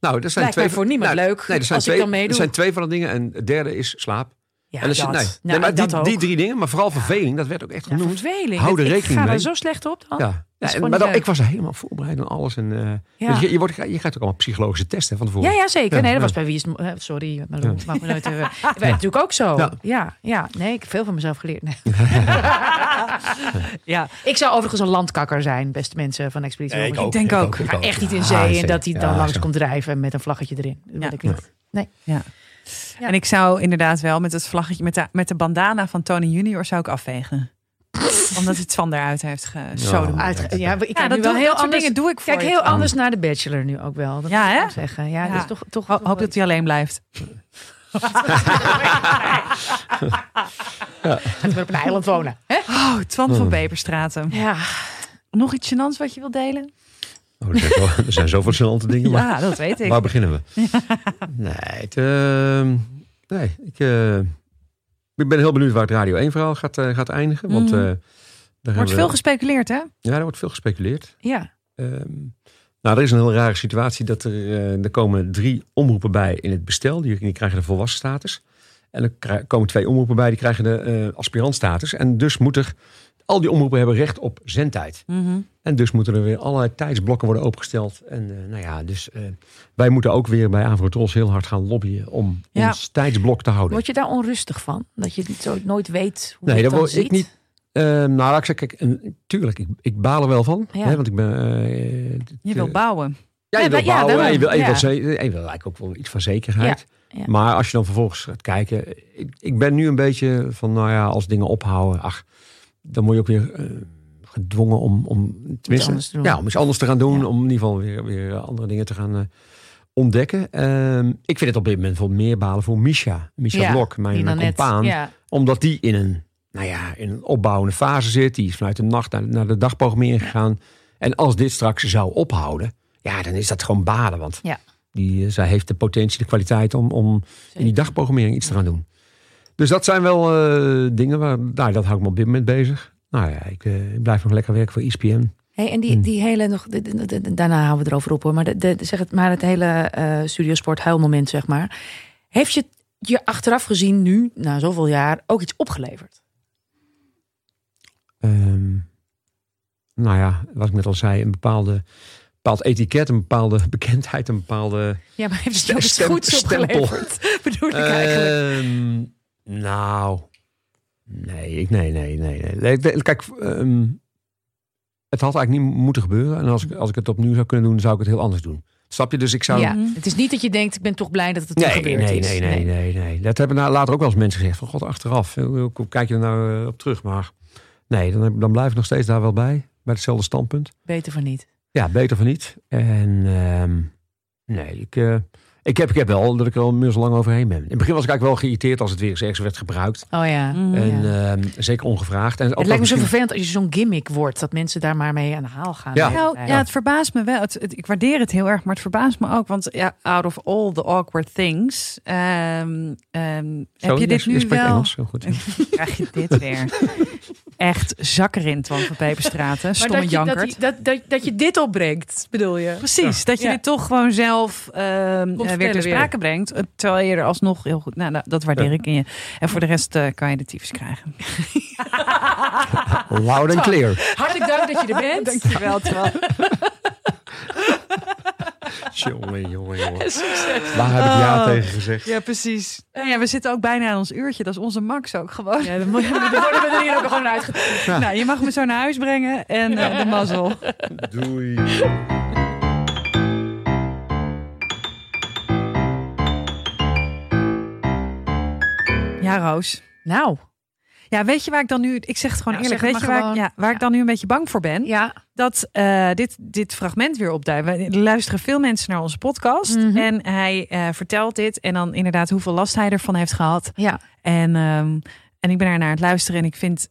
Nou, er zijn Lijkt twee mij voor niemand nou, leuk Nee, er zijn als ik twee, dan meedoe. Er zijn twee van de dingen en het derde is slaap. Ja, en als je- dat. nee, Nou, nee, maar dat die, ook. die drie dingen, maar vooral verveling, dat werd ook echt Ja, genoemd. verveling. Hou er Ik rekening ga mee. er zo slecht op dan. Ja. en- maar dan, ik was helemaal voorbereid en alles. En, eh, Ja. je, je, wordt, je krijgt ook allemaal psychologische testen van tevoren. Ja, ja, zeker. Ja, nee, dat ja. was bij wie is eh, Sorry, maar Ja. dat mag me nooit. eh, [laughs] Dat werd natuurlijk ook zo. Ja. Ja. ja, Nee, ik heb veel van mezelf geleerd. Nee. [laughs] Ja, Ik zou overigens een landkakker zijn, beste mensen van Expeditie Nee, ik denk ook. ik Maar echt niet in zee en dat hij dan Ja, langs zo. komt drijven met een vlaggetje erin. Dat ik niet. Ja. Ja. En ik zou inderdaad wel met het vlaggetje, met de, met de bandana van Tony Junior zou ik afvegen. Omdat het Van eruit heeft gesoden. Ja. Uit, ja, ik Ja, dat, nu wel heel dat soort anders. dingen doe ik voor Kijk je. heel anders naar de Bachelor nu ook wel. Dat Ja, ik hè? wel zeggen. Ja, Ja. Dat is toch, toch, Ho- hoop dat hij alleen blijft. [laughs] Gaat weer op een eiland wonen. Hè? Oh, Twan van. Beperstraten. Ja. Nog iets gênants wat je wilt delen? Oh, er, zijn zo- er zijn zoveel verschillende dingen. Maar Ja, dat weet ik. waar beginnen we? [laughs] Nee, het, ehm, nee ik, eh, ik ben heel benieuwd waar het Radio 1 verhaal gaat, eh, gaat eindigen. Want eh, daar Er wordt hebben veel gespeculeerd, hè? Ja, er wordt veel gespeculeerd. ja. Ehm, nou, er is een heel rare situatie dat er, eh, er komen drie omroepen bij in het bestel. Die, die krijgen de volwassen status. En er komen twee omroepen bij, die krijgen de eh aspirantstatus. En dus moet er, al die omroepen hebben recht op zendtijd. Mhm. En dus moeten er weer allerlei tijdsblokken worden opengesteld. En eh, nou ja, dus eh, wij moeten ook weer bij Avrotros heel hard gaan lobbyen om Ja. ons tijdsblok te houden. Word je daar onrustig van? Dat je het zo nooit weet hoe Nee, dan word ik niet- Ehm, nou, ik zeggen, kijk, en, tuurlijk, ik, ik baal er wel van. Ja. Hè, want ik ben... eh, Je wil bouwen. Ja, Ja, je wil ja, bouwen, en je wil, je wil, Ja. je wil eigenlijk ook wel iets van zekerheid. Ja, ja. Maar als je dan vervolgens gaat kijken... Ik, ik ben nu een beetje van, nou ja, als dingen ophouden... Ach, dan word je ook weer eh, gedwongen om, om tenminste, anders te doen. Ja, om iets anders te gaan doen. Ja. Om in ieder geval weer, weer andere dingen te gaan eh, ontdekken. Ehm, ik vind het op dit moment wel meer balen voor Misha. Misha Ja, Blok, mijn, net- compaan. Ja. Omdat die in een, nou ja, in een opbouwende fase zit. Die is vanuit de nacht naar, naar de dagprogrammering gegaan. En als dit straks zou ophouden, ja, dan is dat gewoon baden. Want die, eh, zij heeft de potentie, de kwaliteit om, om in die dagprogrammering iets te gaan doen. Dus dat zijn wel eh, dingen waar, nou, dat hou ik me op dit moment bezig. Nou ja, ik, eh, ik blijf nog lekker werken voor ESPN. Hey, en die, Hmm. die hele nog, de- de- de- daarna houden we erover op hoor. Maar, de, zeg het, maar het hele eh studiosport huilmoment, zeg maar. Heeft je je achteraf gezien nu, na zoveel jaar, ook iets opgeleverd? Ehm, nou ja, wat ik net al zei, een bepaalde, bepaald etiket, een bepaalde [laughs] bekendheid, een bepaalde Ja, maar heeft het Stem- stempel. opgeleverd? [laughs] Bedoel ik eigenlijk. Ehm, nou, nee, nee, nee, nee. nee. Kijk, ehm, het had eigenlijk niet moeten gebeuren. En als ik, als ik het opnieuw zou kunnen doen, zou ik het heel anders doen. Snap je? Dus ik zou... Ja, het is niet dat je denkt, ik ben toch blij dat het Nee, gebeurd nee, is. nee, nee, nee, nee. Dat hebben nou later ook wel eens mensen gezegd. Van god, achteraf. Hoe kijk je er nou eh, op terug? Maar nee, dan, dan blijf ik nog steeds daar wel bij. Bij hetzelfde standpunt. Beter van niet. Ja, beter van niet. En ehm, nee, ik, eh, ik, heb, ik heb wel dat ik er al inmiddels lang overheen ben. In het begin was ik eigenlijk wel geïrriteerd als het weer eens ergens werd gebruikt. Oh ja. Mhm. En Ja. ehm, zeker ongevraagd. En Het lijkt me zo vervelend als je zo'n gimmick wordt. Dat mensen daar maar mee aan de haal gaan. Ja. Nou, ja, het verbaast me wel. Het, het- ik waardeer het heel erg, maar het verbaast me ook. Want ja, out of all the awkward things, ehm, ehm, Zo, heb je dit je nu spreekt wel? Engels, zo goed. [laughs] Krijg je dit weer? [laughs] Echt zakkerin, Twan van Peperstraten. Maar Stomme dat je, dat, jankert. je- dat, dat, dat je dit opbrengt, bedoel je? Precies, dat je Ja. dit toch gewoon zelf ehm, eh, weer ter weer. sprake brengt. eh, Terwijl je er alsnog heel goed... Nou, nou, dat waardeer Ja. ik in je. En voor de rest eh, kan je de tyfus krijgen. Loud and clear. Hartelijk dank dat je er bent. Dankjewel, Twan. [laughs] jongen, jongen, jongen. [laughs] Succes. Waar heb ik ja Oh. tegen gezegd? Ja, precies. Nou ja, we zitten ook bijna aan ons uurtje. Dat is onze max ook gewoon. Ja, dan worden we er hier ook gewoon uitgetrokken. Nou, je mag me zo naar huis brengen en eh, de mazzel. Doei. Ja, Roos. Nou, Ja, weet je waar ik dan nu... Ik zeg het gewoon Ja, eerlijk. Weet je waar, ik, ja, waar ik dan nu een beetje bang voor ben? Ja, dat eh, dit, dit fragment weer opduikt. Er luisteren veel mensen naar onze podcast. Mhm. En hij eh, vertelt dit. En dan inderdaad hoeveel last hij ervan heeft gehad. ja. En, ehm, en ik ben er naar het luisteren. En ik vind,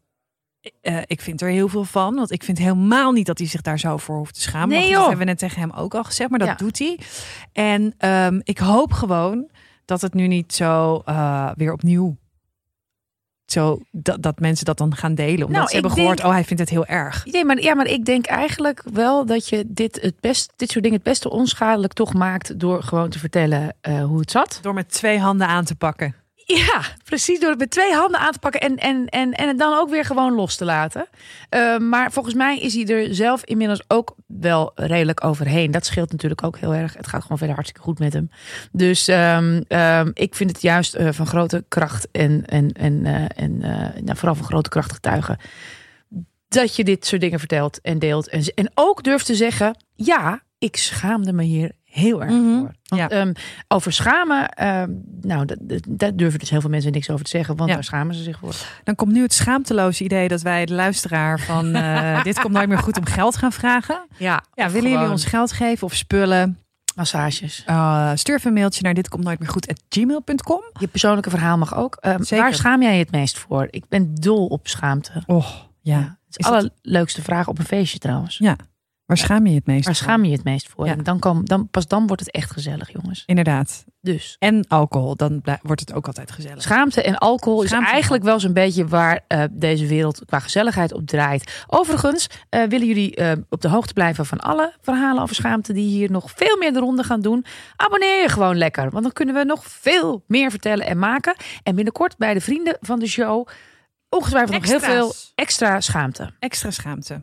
eh, ik vind er heel veel van. Want ik vind helemaal niet dat hij zich daar zo voor hoeft te schamen. Nee, joh. Dat hebben we net tegen hem ook al gezegd. Maar dat Ja. doet hij. En ehm, ik hoop gewoon dat het nu niet zo weer opnieuw... Zo, dat, dat mensen dat dan gaan delen. Omdat Nou, ze hebben gehoord, denk- oh hij vindt het heel erg. Nee, maar, ja, maar ik denk eigenlijk wel dat je dit, het best, dit soort dingen het beste onschadelijk toch maakt door gewoon te vertellen eh, hoe het zat. Door met twee handen aan te pakken. Ja, precies. Door het met twee handen aan te pakken en, en, en, en het dan ook weer gewoon los te laten. Eh, maar volgens mij is hij er zelf inmiddels ook wel redelijk overheen. Dat scheelt natuurlijk ook heel erg. Het gaat gewoon verder hartstikke goed met hem. Dus ehm, ehm, ik vind het juist eh, van grote kracht en, en, en, eh, en eh, nou, vooral van grote kracht getuigen. Dat je dit soort dingen vertelt en deelt. En, en ook durft te zeggen: ja, ik schaamde me hier heel erg Mhm. voor. Want, Ja. ehm, over schamen, ehm, nou, dat, dat- daar durven dus heel veel mensen niks over te zeggen, want Ja. daar schamen ze zich voor. Dan komt nu het schaamteloze idee dat wij de luisteraar van eh, [laughs] dit komt nooit meer goed om geld gaan vragen. Ja, Ja, willen jullie ons geld geven of spullen? massages? Uh, stuur even een mailtje naar dit komt nooit meer goed gmail.com. Je persoonlijke verhaal mag ook. Ehm, Zeker. waar schaam jij je het meest voor? Ik ben dol op schaamte. Oh, ja. Het is Is de allerleukste vraag op een feestje trouwens. Ja. Waar schaam je je het meest Waar voor? schaam je het meest voor? Ja. En dan kom, dan, pas dan wordt het echt gezellig, jongens. Inderdaad. Dus En alcohol, dan wordt het ook altijd gezellig. schaamte en alcohol Schaamte is en eigenlijk wel zo'n beetje waar eh, deze wereld qua gezelligheid op draait. Overigens eh, willen jullie eh, op de hoogte blijven van alle verhalen over schaamte die hier nog veel meer de ronde gaan doen. Abonneer je gewoon lekker, want dan kunnen we nog veel meer vertellen en maken. En binnenkort bij de vrienden van de show ongetwijfeld nog heel veel extra schaamte. Extra schaamte.